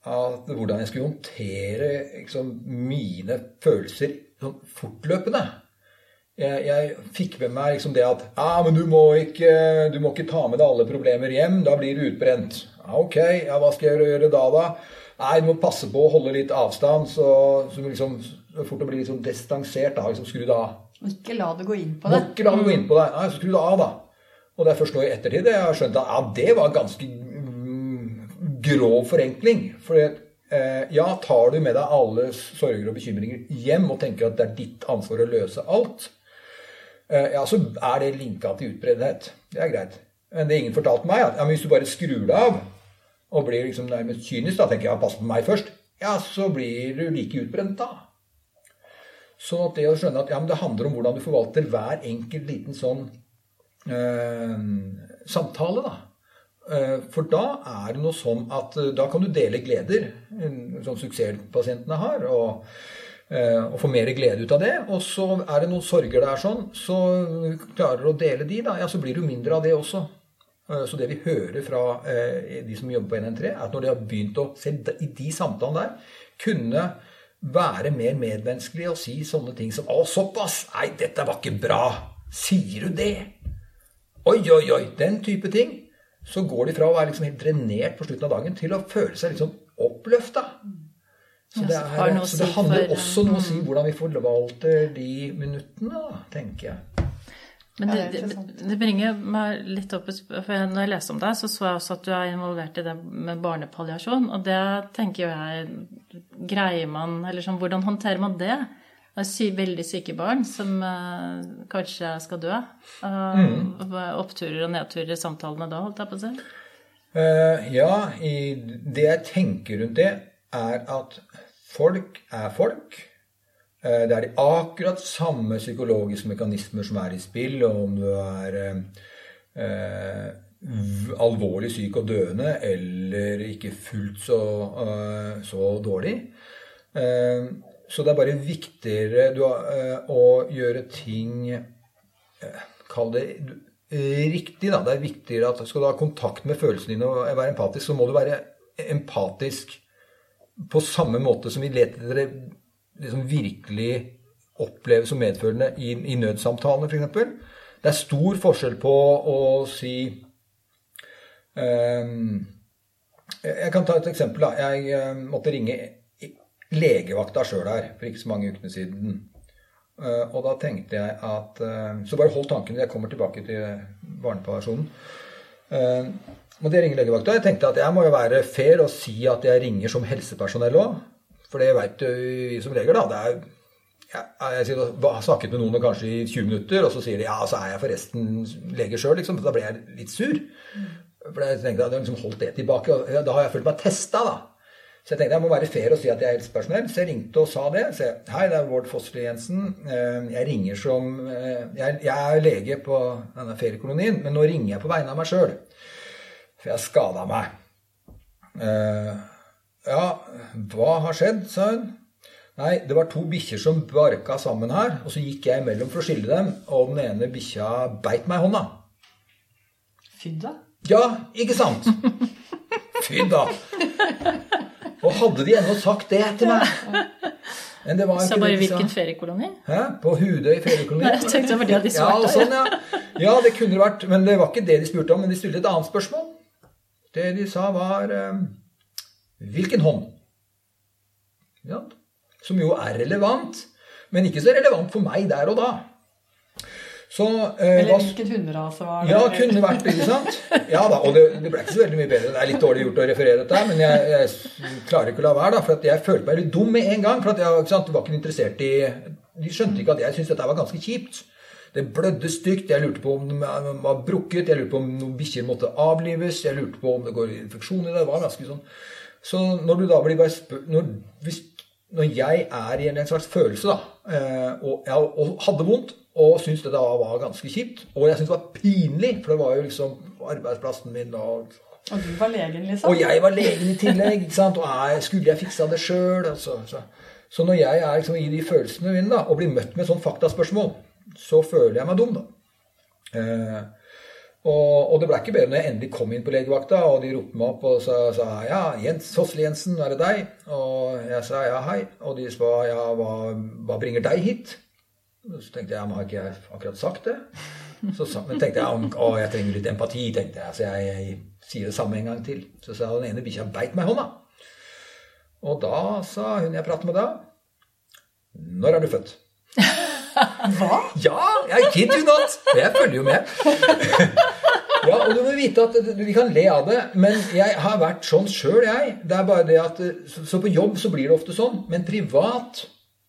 Speaker 3: At hvordan jeg skulle håndtere liksom, mine følelser sånn fortløpende. Jeg, jeg fikk med meg liksom det at ja, men du må, ikke, du må ikke ta med deg alle problemer hjem. Da blir du utbrent. Ja, ok, ja, hva skal jeg gjøre da, da? Nei, du må passe på å holde litt avstand, så, så liksom, fort å bli litt sånn distansert. da, liksom Skru det av.
Speaker 2: Ikke la det gå inn på deg.
Speaker 3: ikke la det gå inn på deg. Nei, så skru det av, da. Og det er først nå i ettertid jeg har skjønt at ja, det var ganske mm, grov forenkling. For eh, ja, tar du med deg alle sorger og bekymringer hjem og tenker at det er ditt ansvar å løse alt, eh, ja, så er det linka til utbreddhet. Det er greit. Men det ingen fortalte meg, at ja, hvis du bare skrur det av og blir liksom nærmest kynisk, da tenker jeg ja, pass på meg først, ja, så blir du like utbrent da. Sånn at det å skjønne at ja, men det handler om hvordan du forvalter hver enkelt liten sånn eh, samtale, da. Eh, for da er det noe sånn at eh, da kan du dele gleder, som sånn suksesspasientene har, og, eh, og får mer glede ut av det. Og så er det noen sorger der sånn, så klarer du å dele de, da, ja, så blir jo mindre av det også. Eh, Så det vi hører fra eh, de som jobber på NN3, er at når de har begynt å se i de samtalene der, kunne være mer medmenneskelig og si sånne ting som 'Å, såpass! Nei, dette var ikke bra! Sier du det?' Oi, oi, oi! Den type ting. Så går de fra å være liksom helt drenert på slutten av dagen til å føle seg liksom oppløfta. Så det, er, så det handler
Speaker 4: for,
Speaker 3: også noe å si
Speaker 4: mm.
Speaker 3: hvordan vi forvalter de minuttene, da, tenker jeg.
Speaker 4: Men det,
Speaker 2: det
Speaker 4: det, bringer meg litt opp For når jeg leste om deg, så så jeg også at du er involvert i det med barnepalliasjon. Og det tenker jo jeg Greier man Eller sånn, hvordan håndterer man det? Det er sy veldig syke barn som uh, kanskje skal dø. Uh, Oppturer og nedturer i samtalene da, holdt jeg på å si.
Speaker 3: Uh, ja, i, det jeg tenker rundt det, er at folk er folk. Eh, det er de akkurat samme psykologiske mekanismer som er i spill, og om du er eh, eh, alvorlig syk og døende eller ikke fullt så, eh, så dårlig. Eh, så det er bare viktigere du, eh, å gjøre ting Kall det riktig, da. Det er viktigere at skal du ha kontakt med følelsene dine og være empatisk, så må du være empatisk på samme måte som vi leter etter det liksom virkelig oppleves som medfølende i, i nødsamtalene, f.eks. Det er stor forskjell på å si um, Jeg kan ta et eksempel. da. Jeg um, måtte ringe legevakta sjøl her for ikke så mange ukene siden. Uh, og da tenkte jeg at uh, Så bare hold tanken, jeg kommer tilbake til barnepalliasjonen. Uh, måtte jeg ringe legevakta. Jeg tenkte at jeg må jo være fair og si at jeg ringer som helsepersonell òg. For det veit vi som leger, da. Det er jeg, jeg jeg, har snakket med noen kanskje i 20 minutter, og så sier de ja, så er jeg forresten lege sjøl. Liksom. Da ble jeg litt sur. For jeg tenkte at jeg liksom holdt det tilbake. og Da har jeg følt meg testa, da. Så jeg tenkte jeg må være fair og si at jeg er helsepersonell. Så jeg ringte og sa det. Så jeg, Hei, det er Vård Fossli Jensen. Eh, Jeg ringer som eh, jeg, jeg er lege på denne feriekolonien, men nå ringer jeg på vegne av meg sjøl. For jeg skada meg. Eh, Ja, hva har skjedd? sa hun. Nei, det var to bikkjer som barka sammen her, og så gikk jeg imellom for å skille dem, og den ene bikkja beit meg i hånda.
Speaker 2: Fy da.
Speaker 3: Ja, ikke sant? Fy da. Og hadde de ennå sagt det til meg? Men det var
Speaker 4: Så bare
Speaker 3: det de
Speaker 4: hvilken feriekoloni?
Speaker 3: Hæ? På Hudøy feriekoloni?
Speaker 4: Nei, jeg tenkte det var det de svarte.
Speaker 3: Ja, sånn, ja. ja, det kunne det vært. Men det var ikke det de spurte om. Men de stilte et annet spørsmål. Det de sa, var eh, Hvilken hånd? Ja. Som jo er relevant, men ikke så relevant for meg der og da. Så, eh,
Speaker 2: Eller hvilken hunderase var det?
Speaker 3: ja, kunne vært det, ikke sant? Ja da, og det, det ble ikke så veldig mye bedre. Det er litt dårlig gjort å referere dette, men jeg, jeg klarer ikke å la være, da, for jeg følte meg litt dum med en gang. For jeg var ikke interessert i De skjønte ikke at jeg syntes dette var ganske kjipt. Det blødde stygt. Jeg lurte på om det var brukket. Jeg lurte på om noen bikkjer måtte avlives. Jeg lurte på om det går infeksjon i det. Det var ganske sånn Så når du da blir bare spør... Når, hvis, når jeg er i en slags følelse, da, eh, og, jeg, og hadde vondt, og syntes det da var ganske kjipt, og jeg syntes det var pinlig, for det var jo liksom arbeidsplassen min og
Speaker 2: Og du var legen, liksom?
Speaker 3: og jeg var legen i tillegg, ikke sant? og jeg, skulle jeg fiksa det sjøl? Altså, så. så når jeg er liksom i de følelsene mine da, og blir møtt med sånn faktaspørsmål, så føler jeg meg dum, da. Eh, og, og det ble ikke bedre når jeg endelig kom inn på legevakta, og de ropte meg opp og sa, sa ja, Jens Hosle Jensen, er det deg? Og jeg sa ja, hei. Og de sa ja, hva, hva bringer deg hit? Så tenkte jeg, men har ikke jeg akkurat sagt det? Så men tenkte jeg, å, jeg trenger litt empati, tenkte jeg. Så jeg, jeg sier det samme en gang til. Så sa den ene bikkja beit meg i hånda. Og da sa hun jeg pratet med da, når er du født?
Speaker 2: Hva?
Speaker 3: Ja, jeg kid you not. Jeg følger jo med. Ja, og du må vite at Vi kan le av det, men jeg har vært sånn sjøl, jeg. Det er bare det at Så så på jobb så blir det ofte sånn, men privat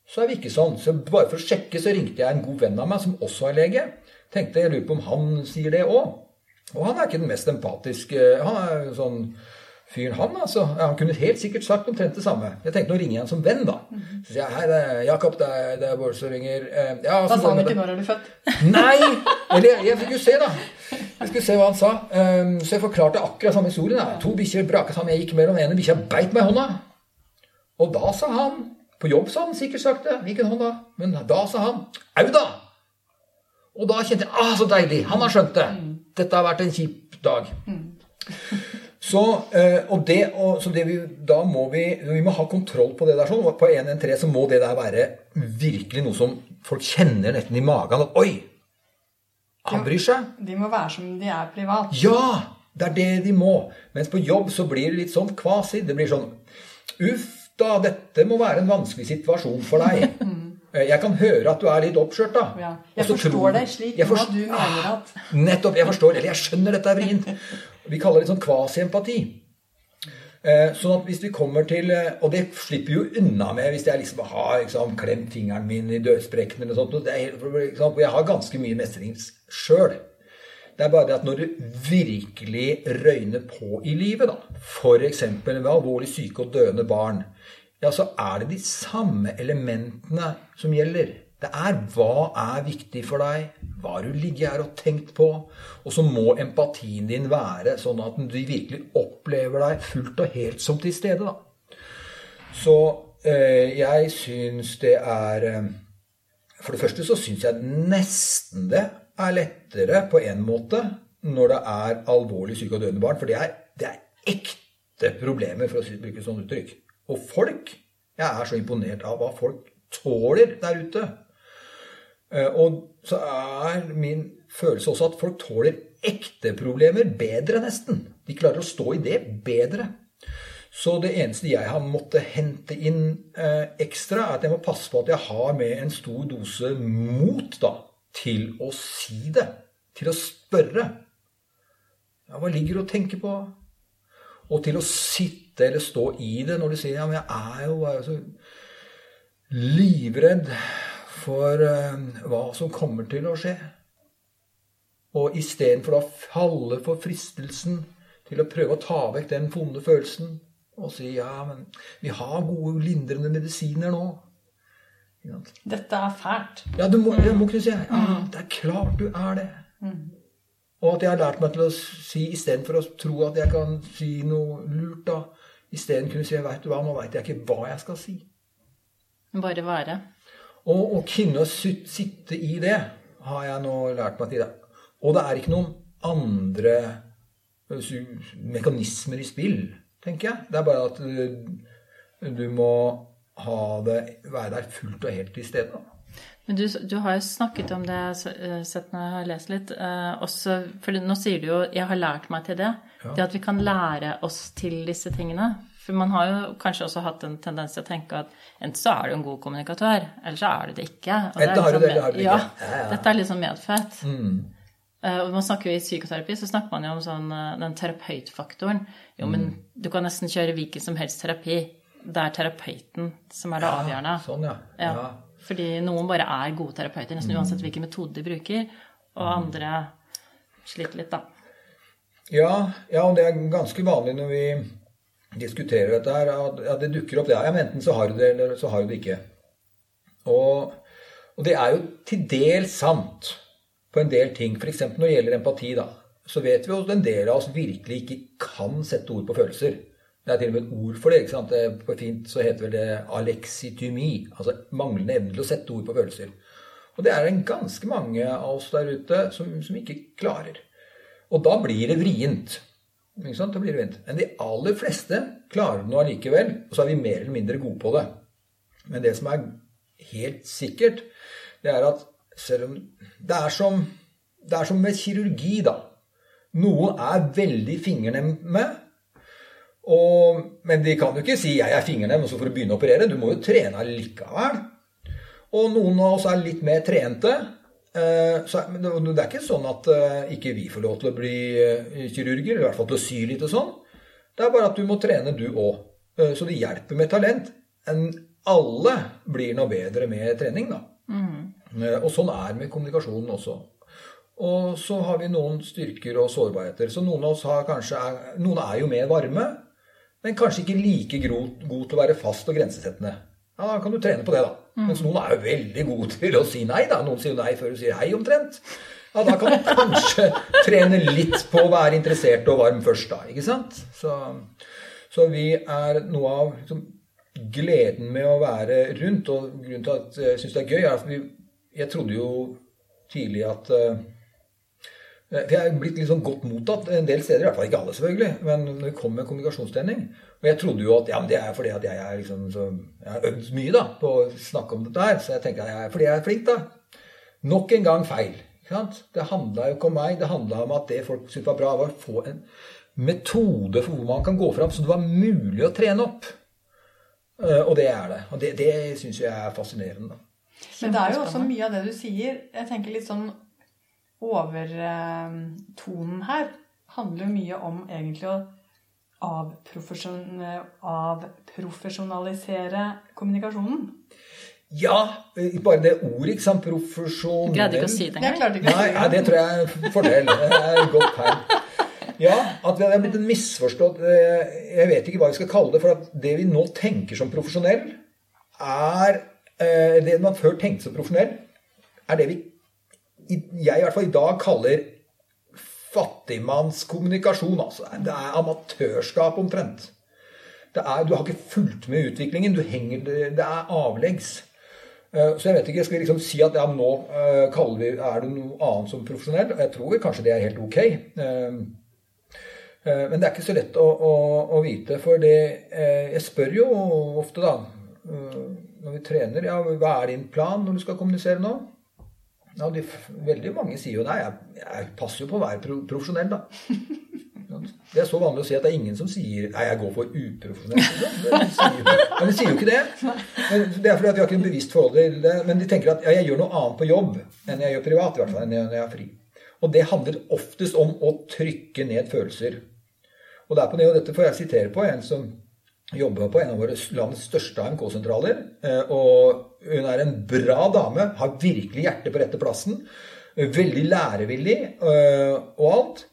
Speaker 3: så er vi ikke sånn. Så bare for å sjekke så ringte jeg en god venn av meg som også er lege. Tenkte jeg lurer på om han sier det òg. Og han er ikke den mest empatiske Han er sånn fyren, han, altså. Han kunne helt sikkert sagt omtrent det samme. Jeg tenkte nå ringer jeg han som venn, da. Så sier jeg hei, det er Jakob, det er, det er Bård som ringer. Eh, Ja,
Speaker 2: Da sa han
Speaker 3: med
Speaker 2: ikke. 'når er du født'?
Speaker 3: Nei! Eller jeg, jeg fikk jo se, da. Jeg skulle se hva han sa. Um, så jeg forklarte akkurat samme historien. Da. To bikkjer braka sammen. Jeg gikk mellom den ene bikkja beit meg i hånda. Og da sa han På jobb sa han sikkert sagt det. Hvilken hånd da? Men da sa han Au, da! Og da kjente jeg Ah, så deilig! Han har skjønt det. Dette har vært en kjip dag. Så, eh, og det, så det vi, da må vi, vi må ha kontroll på det der. sånn, På 113 så må det der være virkelig noe som folk kjenner nesten i magen. At, Oi! Han bryr seg.
Speaker 2: De må være som de er privat.
Speaker 3: Ja! Det er det de må. Mens på jobb så blir det litt sånn kvasi. Det blir sånn Uff da, dette må være en vanskelig situasjon for deg. Eh, Jeg kan høre at du er litt oppskjørt, da.
Speaker 2: Ja. Jeg forstår
Speaker 3: tror-
Speaker 2: deg slik
Speaker 3: Jeg
Speaker 2: forstår, du mener at
Speaker 3: Nettopp. Jeg forstår. Eller jeg skjønner dette er vrient. Vi kaller det sånn kvasiempati. Eh, Sånn at hvis vi kommer til eh, Og det slipper jo unna med hvis jeg liksom har liksom, klemt fingeren min i dødsprekken eller sånt. Det er, og jeg har ganske mye mestring sjøl. Det er bare det at når det virkelig røyner på i livet, da, f.eks. ved alvorlig syke og døende barn, ja, så er det de samme elementene som gjelder. Det er hva er viktig for deg, hva har du ligget her og tenkt på, og så må empatien din være sånn at de virkelig opplever deg fullt og helt som til stede. da. Så eh, jeg syns det er eh, For det første så syns jeg nesten det er lettere på en måte når det er alvorlig syke og døende barn. For det er, det er ekte problemer, for å bruke et sånt uttrykk. Og folk Jeg er så imponert av hva folk tåler der ute. Eh, Og så er min følelse også at folk tåler ekte problemer bedre, nesten. De klarer å stå i det bedre. Så det eneste jeg har måttet hente inn eh, ekstra, er at jeg må passe på at jeg har med en stor dose mot da, til å si det. Til å spørre. Ja, hva ligger du og tenker på? Og til å sitte eller stå i det når du sier ja, men jeg er jo, jo så livredd for eh, hva som kommer til å skje. Og istedenfor å falle for fristelsen til å prøve å ta vekk den vonde følelsen og si ja, men vi har gode, lindrende medisiner nå.
Speaker 2: Dette er fælt.
Speaker 3: Ja, du må, du må kunne si ja, det er klart du er det. Og at jeg har lært meg til å si istedenfor å tro at jeg kan si noe lurt, da Isteden kunne si vet du hva, nå veit jeg ikke hva jeg skal si.
Speaker 4: Bare være.
Speaker 3: Og å kunne sitte i det har jeg nå lært meg til. det. Og det er ikke noen andre mekanismer i spill, tenker jeg. Det er bare at øh, du må ha det, være der fullt og helt til stede.
Speaker 4: Men du, du har jo snakket om det, har sett når jeg har lest litt. Eh, også, for nå sier du jo 'jeg har lært meg til det'. Det at vi kan lære oss til disse tingene. For man har jo kanskje også hatt en tendens til å tenke at enten så er du en god kommunikatør, eller så er du det ikke. Og
Speaker 3: det
Speaker 4: er liksom
Speaker 3: det, det
Speaker 4: ja.
Speaker 3: Ja, ja.
Speaker 4: Dette er liksom medfødt.
Speaker 3: Mm.
Speaker 4: Eh, Og man snakker jo I psykoterapi så snakker man jo om sånn, eh, den terapeutfaktoren. Jo, men
Speaker 3: Mm.
Speaker 4: du kan nesten kjøre hvilken som helst terapi. Det er terapeuten som er det avgjørende.
Speaker 3: Sånn, ja.
Speaker 4: Ja.
Speaker 3: ja.
Speaker 4: Fordi noen bare er gode terapeuter, nesten
Speaker 3: Mm.
Speaker 4: uansett hvilken metode de bruker. Og andre sliter litt, da.
Speaker 3: Ja, ja, og det er ganske vanlig når vi diskuterer dette her, at det dukker opp det. Ja, men enten så har du det, eller så har du det ikke. Og, og det er jo til dels sant på en del ting. F.eks. når det gjelder empati, da. Så vet vi jo at en del av oss virkelig ikke kan sette ord på følelser. Det er til og med et ord for det. ikke sant? Det- På fint så heter vel det alexitymi. Altså manglende evne til å sette ord på følelser. Og det er en ganske mange av oss der ute som, som ikke klarer. Og da blir det vrient. Ikke sant? Da blir det vrient. Men de aller fleste klarer det nå allikevel, og så er vi mer eller mindre gode på det. Men det som er helt sikkert, det er at selv om Det er som, det er som med kirurgi, da. Noen er veldig fingernemme. Og, men de kan jo ikke si 'jeg er fingernem', og så får du begynne å operere. Du må jo trene likevel. Og noen av oss er litt mer trente. Eh, Så, men det det er ikke sånn at eh, ikke vi får lov til å bli eh, kirurger, i hvert fall til å sy litt og sånn. Det er bare at du må trene, du òg. Så det hjelper med talent. enn alle blir noe bedre med trening, da. Eh, Og sånn er med kommunikasjonen også. Og så har vi noen styrker og sårbarheter. Så noen av oss har kanskje er, noen er jo mer varme, men kanskje ikke like god til å være fast og grensesettende. Ja, Da kan du trene på det, da. Mens noen er jo veldig gode til å si nei. da. Noen sier nei før du sier hei, omtrent. Ja, Da kan du kanskje trene litt på å være interessert og varm først, da. Ikke sant? Så, så vi er noe av liksom, gleden med å være rundt, og grunnen til at jeg syns det er gøy, er at vi, jeg trodde jo tidlig at eh, for jeg er blitt litt sånn godt mottatt en del steder, i hvert fall ikke alle selvfølgelig, men når vi kom med kommunikasjonstrening Og jeg trodde jo at ja, men det er fordi at jeg er liksom så, Jeg har øvd mye da på å snakke om dette her, så jeg tenker at jeg er fordi jeg er flink, da. Nok en gang feil. Ikke sant? Det handla jo ikke om meg, det handla om at det folk syntes var bra, var å få en metode for hvor man kan gå fram, så det var mulig å trene opp. Eh, Og det er det. Og det, det syns jeg er fascinerende. da.
Speaker 2: Men det er jo også mye av det du sier. Jeg tenker litt sånn overtonen her handler jo mye om egentlig å avprofesjon- avprofesjonalisere kommunikasjonen.
Speaker 3: Ja, eh, bare det ordet, ikke sant. Profesjonell
Speaker 4: Greide ikke å si det engang.
Speaker 3: Nei, nei, det tror jeg er en fordel. Det er et godt tegn. Ja, at det er blitt en misforstått eh, Jeg vet ikke hva vi skal kalle det. For at det vi nå tenker som profesjonell, er eh, Det man før tenkte som profesjonell, er det vi jeg i hvert fall i dag kaller fattigmannskommunikasjon. Altså. Det er amatørskap omtrent. Er, du har ikke fulgt med i utviklingen. Henger, det, er avleggs. Eh, Så jeg vet ikke, Skal vi liksom si at ja, nå eh, vi, er det noe annet som profesjonell? Jeg tror kanskje det er helt ok. Eh, Men det er ikke så lett å, å, å vite. For det Jeg spør jo ofte, da, når vi trener, ja, hva er din plan når du skal kommunisere nå? Ja, de, veldig mange sier jo nei, jeg, jeg passer jo på å være pro profesjonell, da. Det er så vanlig å si at det er ingen som sier nei, jeg går for uprofesjonell. Men de sier jo ikke det. Det er fordi at vi har ikke en bevisst forhold til det. Men de tenker at ja, jeg gjør noe annet på jobb enn jeg gjør privat, i hvert fall, enn jeg er fri. Og det handler oftest om å trykke ned følelser. Og det er på det, og dette får jeg sitere på en som jobber på en av våre landets største AMK-sentraler. eh, Og hun er en bra dame, har virkelig hjertet på rette plassen. Veldig lærevillig eh, og alt.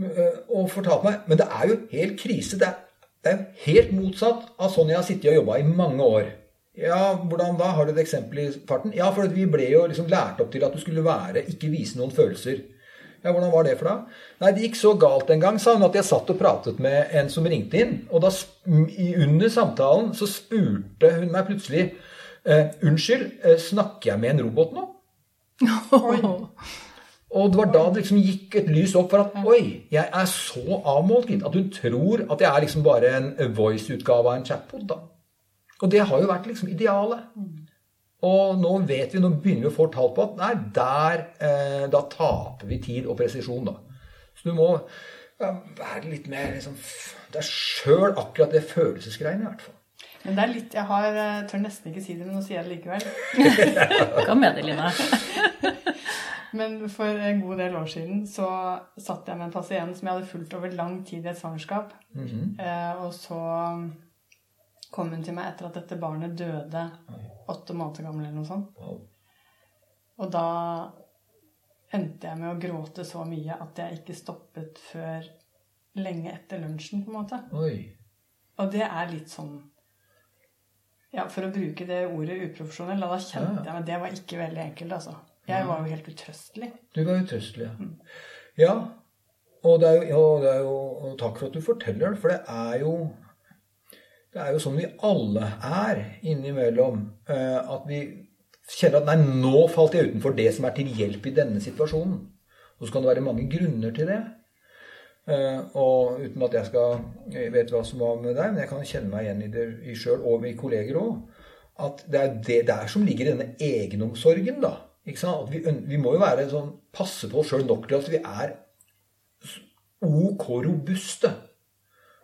Speaker 3: Eh, Og fortalte meg Men det er jo helt krise. Det er, det er helt motsatt av sånn jeg har sittet og jobba i mange år. Ja, hvordan da? Har du et eksempel i farten? Ja, for vi ble jo liksom lært opp til at du skulle være, ikke vise noen følelser. Ja, Hvordan var det for deg? Nei, Det gikk så galt en gang sa hun, at jeg satt og pratet med en som ringte inn. Og da, under samtalen så spurte hun meg plutselig eh, Unnskyld, eh, snakker jeg med en robot nå? Og det var da det liksom gikk et lys opp for at oi, jeg er så avmålt gitt at hun tror at jeg er liksom bare en voice-utgave av en chatbot. da. Og det har jo vært liksom idealet. Og nå vet vi, nå begynner vi å få tall på at nei, der eh, da taper vi tid og presisjon, da. Så du må ja, være litt mer liksom f- deg sjøl akkurat det følelsesgreiene, i hvert fall.
Speaker 2: Men det er litt Jeg har, jeg tør nesten ikke si det, men nå sier jeg det likevel.
Speaker 4: Kom med det, Lina.
Speaker 2: Men for en god del år siden så satt jeg med en pasient som jeg hadde fulgt over lang tid i et svangerskap. eh, og så kom hun til meg etter at dette barnet døde åtte måneder gammel eller noe sånt. Og da endte jeg med å gråte så mye at jeg ikke stoppet før lenge etter lunsjen, på en måte.
Speaker 3: Oi.
Speaker 2: Og det er litt sånn Ja, for å bruke det ordet uprofesjonell, da kjente jeg Men det var ikke veldig enkelt, altså. Jeg var jo helt utrøstelig.
Speaker 3: Du var utrøstelig, ja. Ja, og, det er jo, ja, det er jo og takk for at du forteller det, for det er jo det er jo sånn vi alle er innimellom. eh, At vi kjenner at nei, nå falt jeg utenfor det som er til hjelp i denne situasjonen. Og så kan det være mange grunner til det. Eh, Og uten at jeg skal jeg vet hva som var med deg, men jeg kan kjenne meg igjen i det sjøl og i kolleger òg. At det er det der som ligger i denne egenomsorgen, da. Ikke vi, vi må jo være sånn, passe på oss sjøl nok til at vi er ok robuste.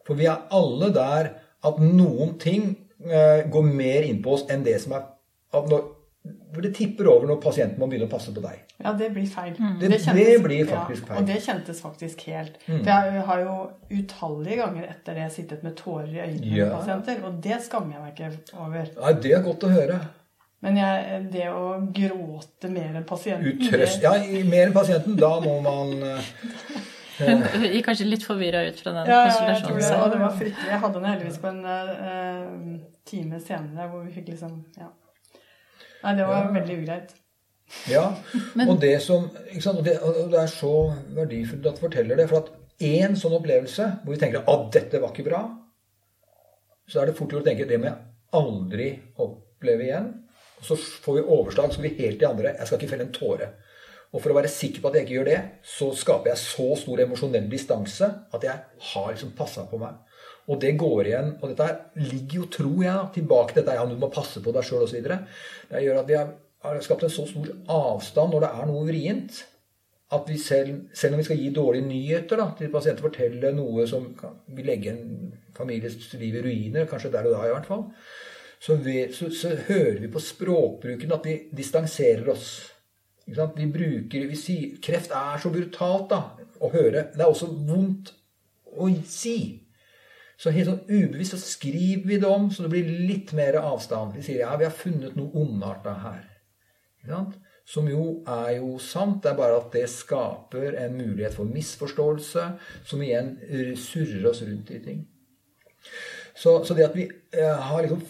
Speaker 3: For vi er alle der at noen ting eh, går mer inn på oss enn det som er at når, Det tipper over når pasienten må begynne å passe på deg.
Speaker 2: Ja, det blir feil.
Speaker 3: Det- det blir faktisk
Speaker 2: ja,
Speaker 3: feil.
Speaker 2: Og det kjentes faktisk helt. For jeg har jo utallige ganger etter det sittet med tårer i øynene
Speaker 3: Ja.
Speaker 2: med pasienter, og det skammer jeg meg ikke over.
Speaker 3: Nei, Det er godt å høre.
Speaker 2: Men jeg, det å gråte mer enn pasienten
Speaker 3: Utrøst.
Speaker 2: det-
Speaker 3: Ja, mer enn pasienten. Da må man eh,
Speaker 4: Hun gikk kanskje litt forvirra ut fra den
Speaker 2: Ja, ja, jeg tror det, og det var fryktelig. Jeg hadde henne heldigvis på en uh, time senere hvor vi fikk liksom Ja. Nei, det var veldig ugreit.
Speaker 3: Ja.
Speaker 4: Men-
Speaker 3: og det som ikke sant? Og det, og det er så verdifullt at du forteller det. For at én sånn opplevelse hvor vi tenker at dette var ikke bra, så er det fort gjort å tenke det må jeg aldri oppleve igjen. Og så får vi overslag, så blir vi helt de andre. Jeg skal ikke felle en tåre. Og for å være sikker på at jeg ikke gjør det, så skaper jeg så stor emosjonell distanse at jeg har liksom passa på meg. Og det går igjen. Og dette ligger jo, tror jeg, tilbake til dette ja, du må passe på deg sjøl osv. Det gjør at vi har, skapt en så stor avstand når det er noe vrient, at vi selv, selv om vi skal gi dårlige nyheter da, til pasienter, fortelle noe som kan, vil legge en families liv i ruiner, kanskje der og da i hvert fall, så, vi, så, så hører vi på språkbruken at vi distanserer oss. Vi bruker, vi sier, Kreft er så brutalt da, å høre. Det er også vondt å si. Så helt sånn ubevisst så skriver vi det om, så det blir litt mer avstand. Vi sier ja, vi har funnet noe ondarta her. Som jo er jo sant, det er bare at det skaper en mulighet for misforståelse, som igjen surrer oss rundt i ting. Så, så det at vi eh, liksom,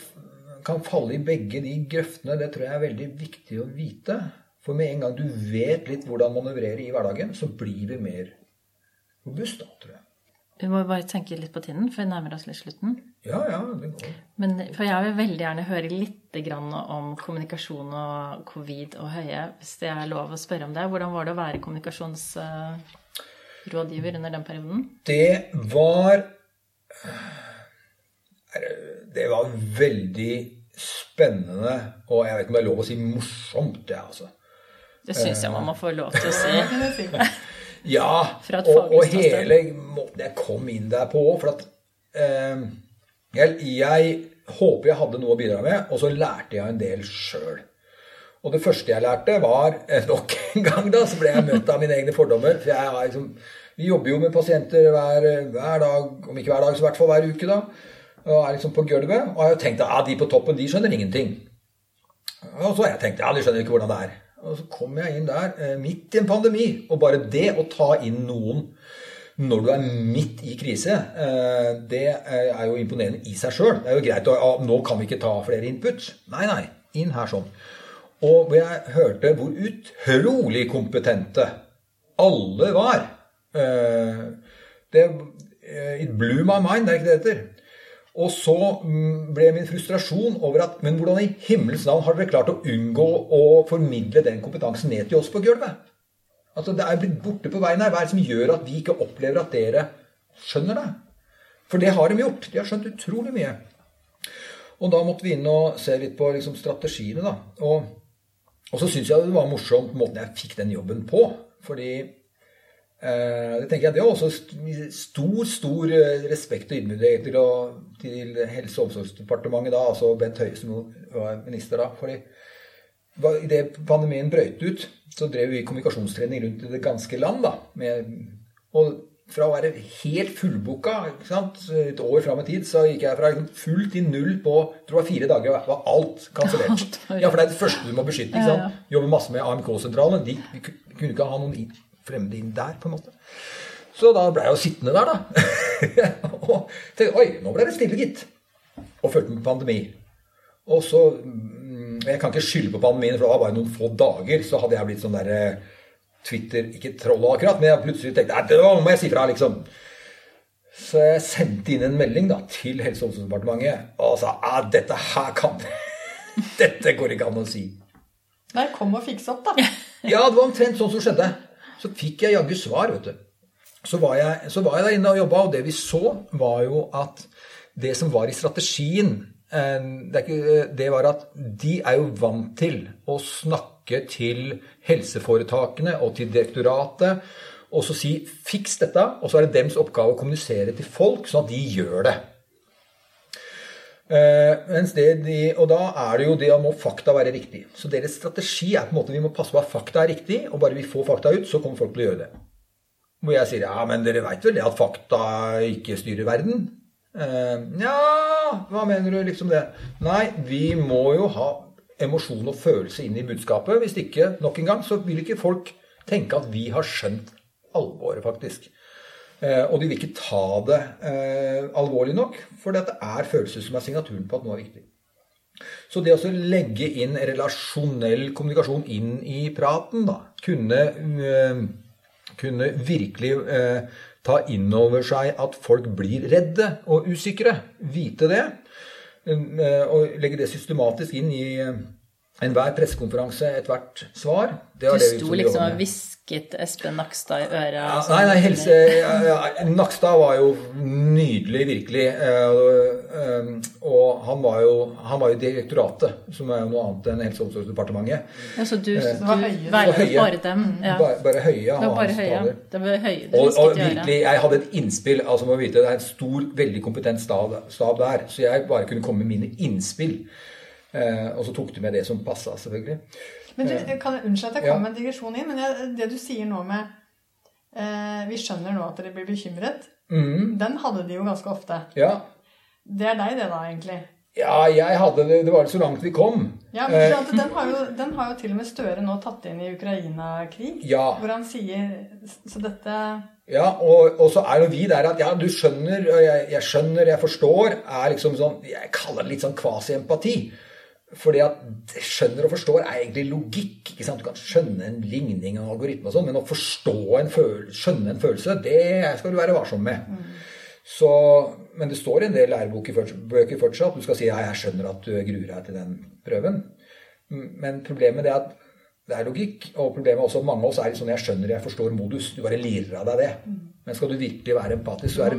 Speaker 3: kan falle i begge de grøftene, det tror jeg er veldig viktig å vite. For med en gang du vet litt hvordan manøvrere i hverdagen, så blir vi mer robust, da, tror jeg.
Speaker 4: Vi må bare tenke litt på tiden, for vi nærmer oss litt slutten.
Speaker 3: Ja, ja, det går.
Speaker 4: Men for jeg vil veldig gjerne høre litt grann om kommunikasjon og covid og Høie, hvis det er lov å spørre om det. Hvordan var det å være kommunikasjonsrådgiver under den perioden?
Speaker 3: Det var Det var veldig spennende, og jeg vet ikke om det er lov å si morsomt, det, altså.
Speaker 4: Det syns jeg man må få lov til å si.
Speaker 2: Jeg.
Speaker 3: Ja, og, og hele måten jeg kom inn der på òg. For at eh, jeg, jeg håper jeg hadde noe å bidra med, og så lærte jeg en del sjøl. Og det første jeg lærte, var eh, nok en gang da, så ble jeg møtt av mine egne fordommer. For jeg har liksom, vi jobber jo med pasienter hver, hver dag, om ikke hver dag, så i hvert fall hver uke. da, Og er liksom på gulvet. Og har jo tenkt at ja, de på toppen de skjønner ingenting. Og så har jeg tenkt ja, de skjønner ikke hvordan det er. Og så kom jeg inn der eh, midt i en pandemi. Og bare det å ta inn noen når du er midt i krise, eh, det eh, er jo imponerende i seg sjøl. Det er jo greit å Nå kan vi ikke ta flere input. Nei, nei. Inn her sånn. Og jeg hørte hvor utrolig kompetente alle var. Det, it blew my mind, det er ikke det det heter. Og så mm, ble min frustrasjon over at Men hvordan i himmels navn har dere klart å unngå å formidle den kompetansen ned til oss på gulvet? Altså, Det er blitt borte på veien her. Hva er det som gjør at vi ikke opplever at dere skjønner det? For det har de gjort. De har skjønt utrolig mye. Og da måtte vi inn og se litt på liksom, strategiene, da. Og, og så syns jeg det var morsomt måten jeg fikk den jobben på. Fordi det tenker jeg, det er også stor, stor eh, respekt og ydmykhet til, til Helse- og omsorgsdepartementet da, altså Bent Høie som var minister da. fordi Idet pandemien brøt ut, så drev vi kommunikasjonstrening rundt i det ganske land. da, med, og fra å være helt fullbooka et år fram i tid, så gikk jeg fra liksom full til null på jeg tror var fire dager. var alt kansellert. Ja, for det er det første du må beskytte. ikke sant? Jobber masse med AMK-sentralen. De kunne ikke ha noen fremmede inn der, på en måte. Så da ble jeg jo sittende der, da. og tenkte oi, nå ble det stille, gitt. Og følte med pandemi. Og så mm, Jeg kan ikke skylde på pandemien, for det var bare noen få dager, så hadde jeg blitt sånn derre Twitter Ikke troll akkurat, men jeg plutselig tenkte nei, nå må jeg si fra, liksom. Så jeg sendte inn en melding da, til Helse- og omsorgsdepartementet og sa at dette her kan Dette går ikke an å si.
Speaker 2: Nei, kom og fiks opp, da.
Speaker 3: Ja, det var omtrent sånn som skjedde. Så fikk jeg jaggu svar, vet du. Så var, jeg, så var jeg der inne og jobba, og det vi så, var jo at det som var i strategien, eh, det, ikke, det var at de er jo vant til å snakke til helseforetakene og til direktoratet og så si 'fiks dette', og så er det dems oppgave å kommunisere til folk, sånn at de gjør det. Det de, og da er det jo det må fakta være riktig. Så deres strategi er på en måte vi må passe på at fakta er riktig, og bare vi får fakta ut, så kommer folk til å gjøre det. Hvor jeg sier ja, men dere veit vel det at fakta ikke styrer verden? Eh, ja, hva mener du liksom det? Nei, vi må jo ha emosjon og følelse inn i budskapet. Hvis ikke, nok en gang, så vil ikke folk tenke at vi har skjønt alvoret, faktisk. Eh, og de vil ikke ta det eh, alvorlig nok, for det er følelser som er signaturen på at noe er viktig. Så det å legge inn relasjonell kommunikasjon inn i praten, da, kunne, eh, kunne virkelig ta inn over seg at folk blir redde og usikre. Vite det. og legge det systematisk inn i eh, enhver pressekonferanse, ethvert svar. Det
Speaker 4: Du
Speaker 3: var det
Speaker 4: sto
Speaker 3: skulle
Speaker 4: liksom og hvisket Espen Nakstad i øret.
Speaker 3: Ja, nei, nei, helse ja, ja, Nakstad var jo nydelig, virkelig. eh, eh, Og han var jo han var jo direktoratet, som er jo noe annet enn Helse- og omsorgsdepartementet.
Speaker 4: Ja, så du,
Speaker 2: Det var
Speaker 4: du
Speaker 2: Høie.
Speaker 4: veiledet bare dem. Ja.
Speaker 3: Bare, bare Høie.
Speaker 4: Det var bare Høie. Det var høye. du
Speaker 3: Og, og virkelig, jeg hadde et innspill. altså må vite, Det er en stor, veldig kompetent stab, stab der. Så jeg bare kunne komme med mine innspill. Eh, og så tok du med det som passa, selvfølgelig.
Speaker 2: Men du, kan jeg Unnskyld at jeg kom med en digresjon inn, men jeg, det du sier nå med eh, Vi skjønner nå at dere blir bekymret.
Speaker 3: Mm.
Speaker 2: Den hadde de jo ganske ofte.
Speaker 3: Ja.
Speaker 2: Det er deg, det, da, egentlig.
Speaker 3: ja, jeg hadde det Det var så langt vi kom.
Speaker 2: Ja,
Speaker 3: men
Speaker 2: for den, har jo, den har jo til og med Støre nå tatt inn i Ukraina-krig.
Speaker 3: Ja.
Speaker 2: Hvor han sier Så dette
Speaker 3: Ja, og, og så er jo vi der at ja, du skjønner, jeg, jeg skjønner, jeg forstår, er liksom sånn Jeg kaller det litt sånn kvasi-empati. Fordi at skjønner og forstår er egentlig logikk. ikke sant? Du kan skjønne en ligning og en algoritme og sånn, men å forstå en følelse, skjønne en følelse, det skal du være varsom med. Så, men det står i en del lærebøker fortsatt- fortsatt. Du skal si ja, jeg skjønner at du gruer deg til den prøven. Men problemet er at det er logikk, og problemet er også at mange av oss er litt sånn jeg skjønner, jeg forstår modus. Du bare lirer av deg det. Men skal du virkelig være empatisk, så er det.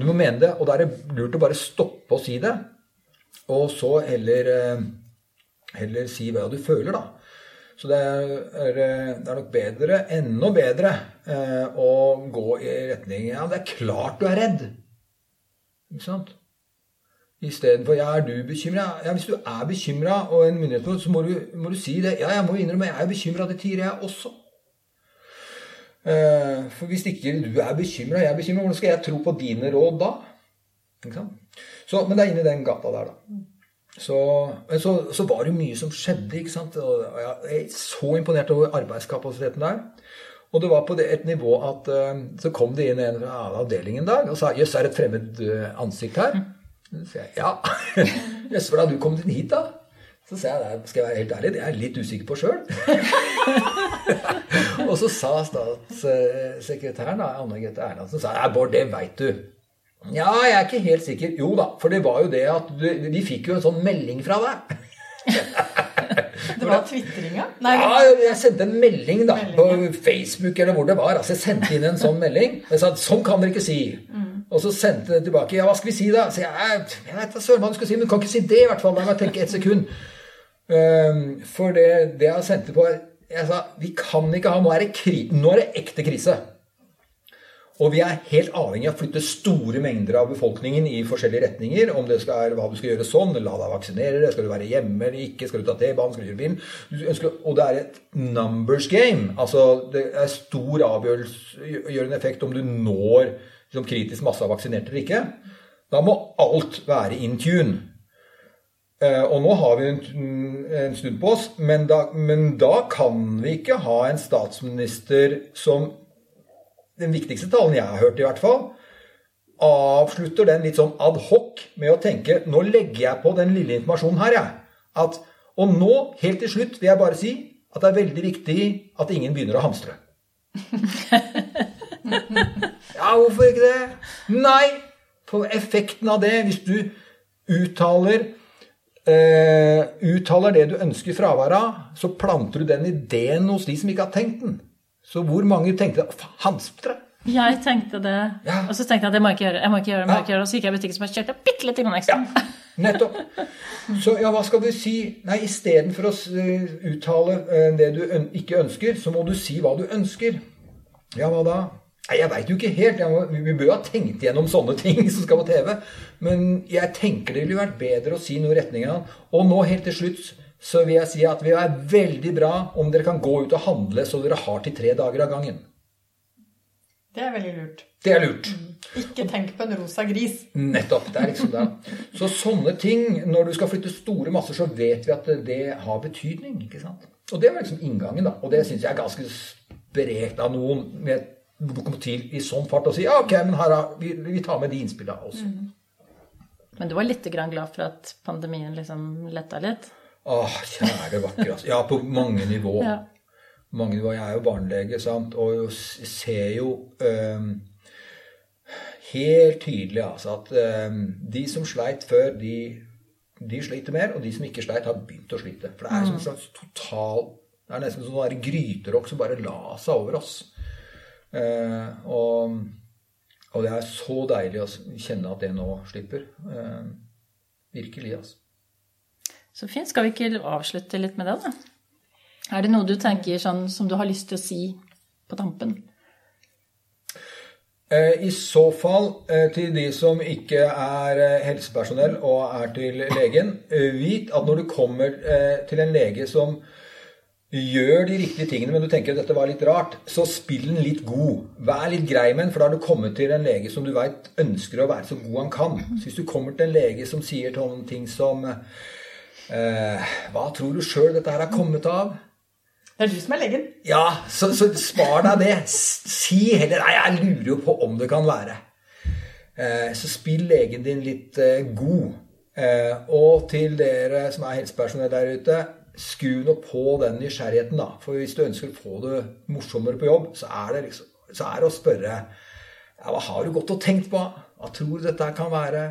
Speaker 3: du må mene det, og da er det lurt å bare stoppe å si det. Og så heller, eh, heller si hva du føler, da. Så det er, eh, det er nok bedre, enda bedre, eh, å gå i retning Ja, det er klart du er redd. Ikke sant? Istedenfor ja, er du bekymra? Ja, hvis du er bekymra og en myndighet så må du, må du si det. Ja, jeg må innrømme, jeg er bekymra. Det tider jeg også. For hvis ikke du er bekymra, jeg er bekymra, hvordan skal jeg tro på dine råd da? Ikke sant? Så, men det er inni den gata der, da. Så, men så, så var det mye som skjedde. ikke sant? Og jeg er så imponert over arbeidskapasiteten der. Og det var på et nivå at eh, så kom det inn en fra annen avdeling en dag og sa jøss, er det et fremmed eh, ansikt her? Så sier jeg ja. Jøss, hvordan har du kommet inn hit, da? Så sa jeg skal jeg være helt ærlig, det er jeg litt usikker på sjøl. og så sa statssekretæren, Anne Grete Erlandsen, sa Bård, det veit du. Ja, jeg er ikke helt sikker. Jo da, for det var jo det at du, vi fikk jo en sånn melding fra deg.
Speaker 2: Det var tvitringa?
Speaker 3: Ja, jeg sendte en melding da,
Speaker 2: Melding,
Speaker 3: på Facebook eller hvor det var. altså Jeg sendte inn en sånn melding. Jeg sa sånn kan dere ikke si. Og så sendte den tilbake. Ja, hva skal vi si da? Så jeg, jeg vet da søren hva du skal si, men du kan ikke si det i hvert fall. La meg tenke et sekund. Um, for det, det jeg sendte på Jeg sa vi kan ikke ha Nå er det, kri, nå er det ekte krise. Og vi er helt avhengig av å flytte store mengder av befolkningen i forskjellige retninger. Om det skal, hva du skal gjøre sånn, la deg vaksinere, skal du være hjemme eller ikke, skal du ta T-banen, skal du kjøre bil Og det er et numbers game. Altså det er stor avgjørende effekt om du når liksom, kritisk masse av vaksinerte eller ikke. Da må alt være in tune. Eh, og nå har vi en stund på oss, men da, men da, kan vi ikke ha en statsminister som Den viktigste talen jeg har hørt, i hvert fall, avslutter den litt sånn ad hoc med å tenke Nå legger jeg på den lille informasjonen her, jeg. At, og nå, helt til slutt, vil jeg bare si at det er veldig viktig at ingen begynner å hamstre. ja, hvorfor ikke det? Nei, for effekten av det, hvis du uttaler uh, uttaler det du ønsker fravær av, så planter du den ideen hos de som ikke har tenkt den. Så hvor mange tenkte hamstre?
Speaker 4: Jeg tenkte det. Ja. Og så tenkte jeg at jeg må ikke gjøre det. jeg må ikke gjøre det, jeg må ikke gjøre det. Og så gikk jeg i butikken som jeg kjørte bitte litt ekstra. Ja,
Speaker 3: nettopp. Så ja, hva skal du si? Nei, istedenfor å uttale eh, det du ikke ønsker, så må du si hva du ønsker. Ja, hva da? Nei, Jeg veit jo ikke helt. Må, vi bør jo ha tenkt gjennom sånne ting som skal på TV. Men jeg tenker det ville vært bedre å si noe i retning av Og nå helt til slutt så vil jeg si at det er veldig bra om dere kan gå ut og handle så dere har til tre dager av gangen.
Speaker 2: Det er veldig lurt.
Speaker 3: Det er lurt. Mm.
Speaker 2: Ikke tenk på en rosa gris.
Speaker 3: Nettopp. Det er liksom det. Så sånne ting, når du skal flytte store masser, så vet vi at det har betydning. ikke sant? Og det var liksom inngangen, da. Og det syns jeg er ganske sprekt av noen med lokomotiv i sånn fart og si ja, ok, men her er, vi, vi tar med de innspillene også. Mm.
Speaker 4: Men du var litt glad for at pandemien liksom letta litt?
Speaker 3: Åh, kjære vakre. Altså. Ja, på mange nivåer. Ja. Mange nivåer. Jeg er jo barnelege, sant, og ser jo um, helt tydelig altså, at um, de som sleit før, de, de, sliter mer, og de som ikke sleit, har begynt å slite. For det er som en slags total Det er nesten sånn gryterokk som bare la seg over oss. Uh, og, og, det er så deilig å kjenne at det nå slipper. Uh, virkelig, altså.
Speaker 4: Så fint. Skal vi ikke avslutte litt med det, da? Er det noe du tenker sånn som du har lyst til å si på tampen?
Speaker 3: Eh, I så fall til de som ikke er helsepersonell og er til legen, vit at når du kommer til en lege som gjør de riktige tingene, men du tenker at dette var litt rart, så spill den litt god. Vær litt grei med den, for da har du kommet til en lege som du veit ønsker å være så god han kan. Så hvis du kommer til en lege som sier sånne ting som eh, Hva tror du sjøl dette her har kommet av?
Speaker 2: Det er du som er legen.
Speaker 3: Ja, så, så spar deg det. Si heller Nei, jeg lurer jo på om det kan være. Eh, så spill legen din litt eh, god. Eh, og til dere som er helsepersonell der ute skru nå på den nysgjerrigheten, da. For hvis du ønsker å få det morsommere på jobb, så er det, liksom, så er det å spørre ja, Hva har du gått og tenkt på? Hva tror du dette kan være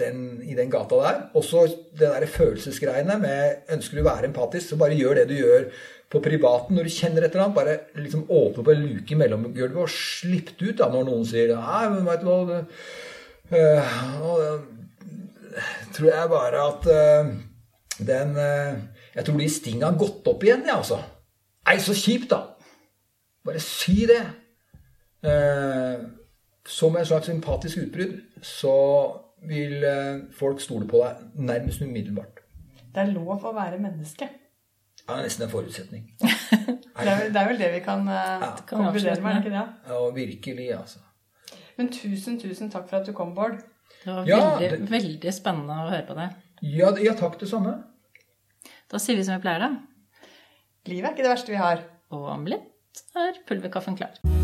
Speaker 3: den, i den gata der? Også det der følelsesgreiene med Ønsker du å være empatisk, så bare gjør det du gjør på privaten når du kjenner et eller annet. Bare liksom åpne på en luke i mellomgulvet og slipp det ut da, når noen sier Nei, men veit du hva det, øh, tror jeg bare at øh, den øh, jeg tror de stinga har gått opp igjen, jeg, altså. Nei, så kjipt, da. Bare si det. Uh, som en slags sympatisk utbrudd, så vil eh, folk stole på deg nærmest umiddelbart.
Speaker 2: Det er lov å være menneske.
Speaker 3: Ja, det er nesten en forutsetning.
Speaker 2: det, er vel, det, er vel, det vi kan uh, ja. konkludere med, er det ikke det?
Speaker 3: Ja, virkelig, altså.
Speaker 2: Men tusen, tusen takk for at du kom, Bård.
Speaker 4: Det var veldig, det... veldig spennende å høre på deg.
Speaker 3: Ja, ja takk, det samme.
Speaker 4: Da sier vi som vi pleier, da.
Speaker 2: Livet er ikke det verste vi har.
Speaker 4: Og om litt er pulverkaffen klar.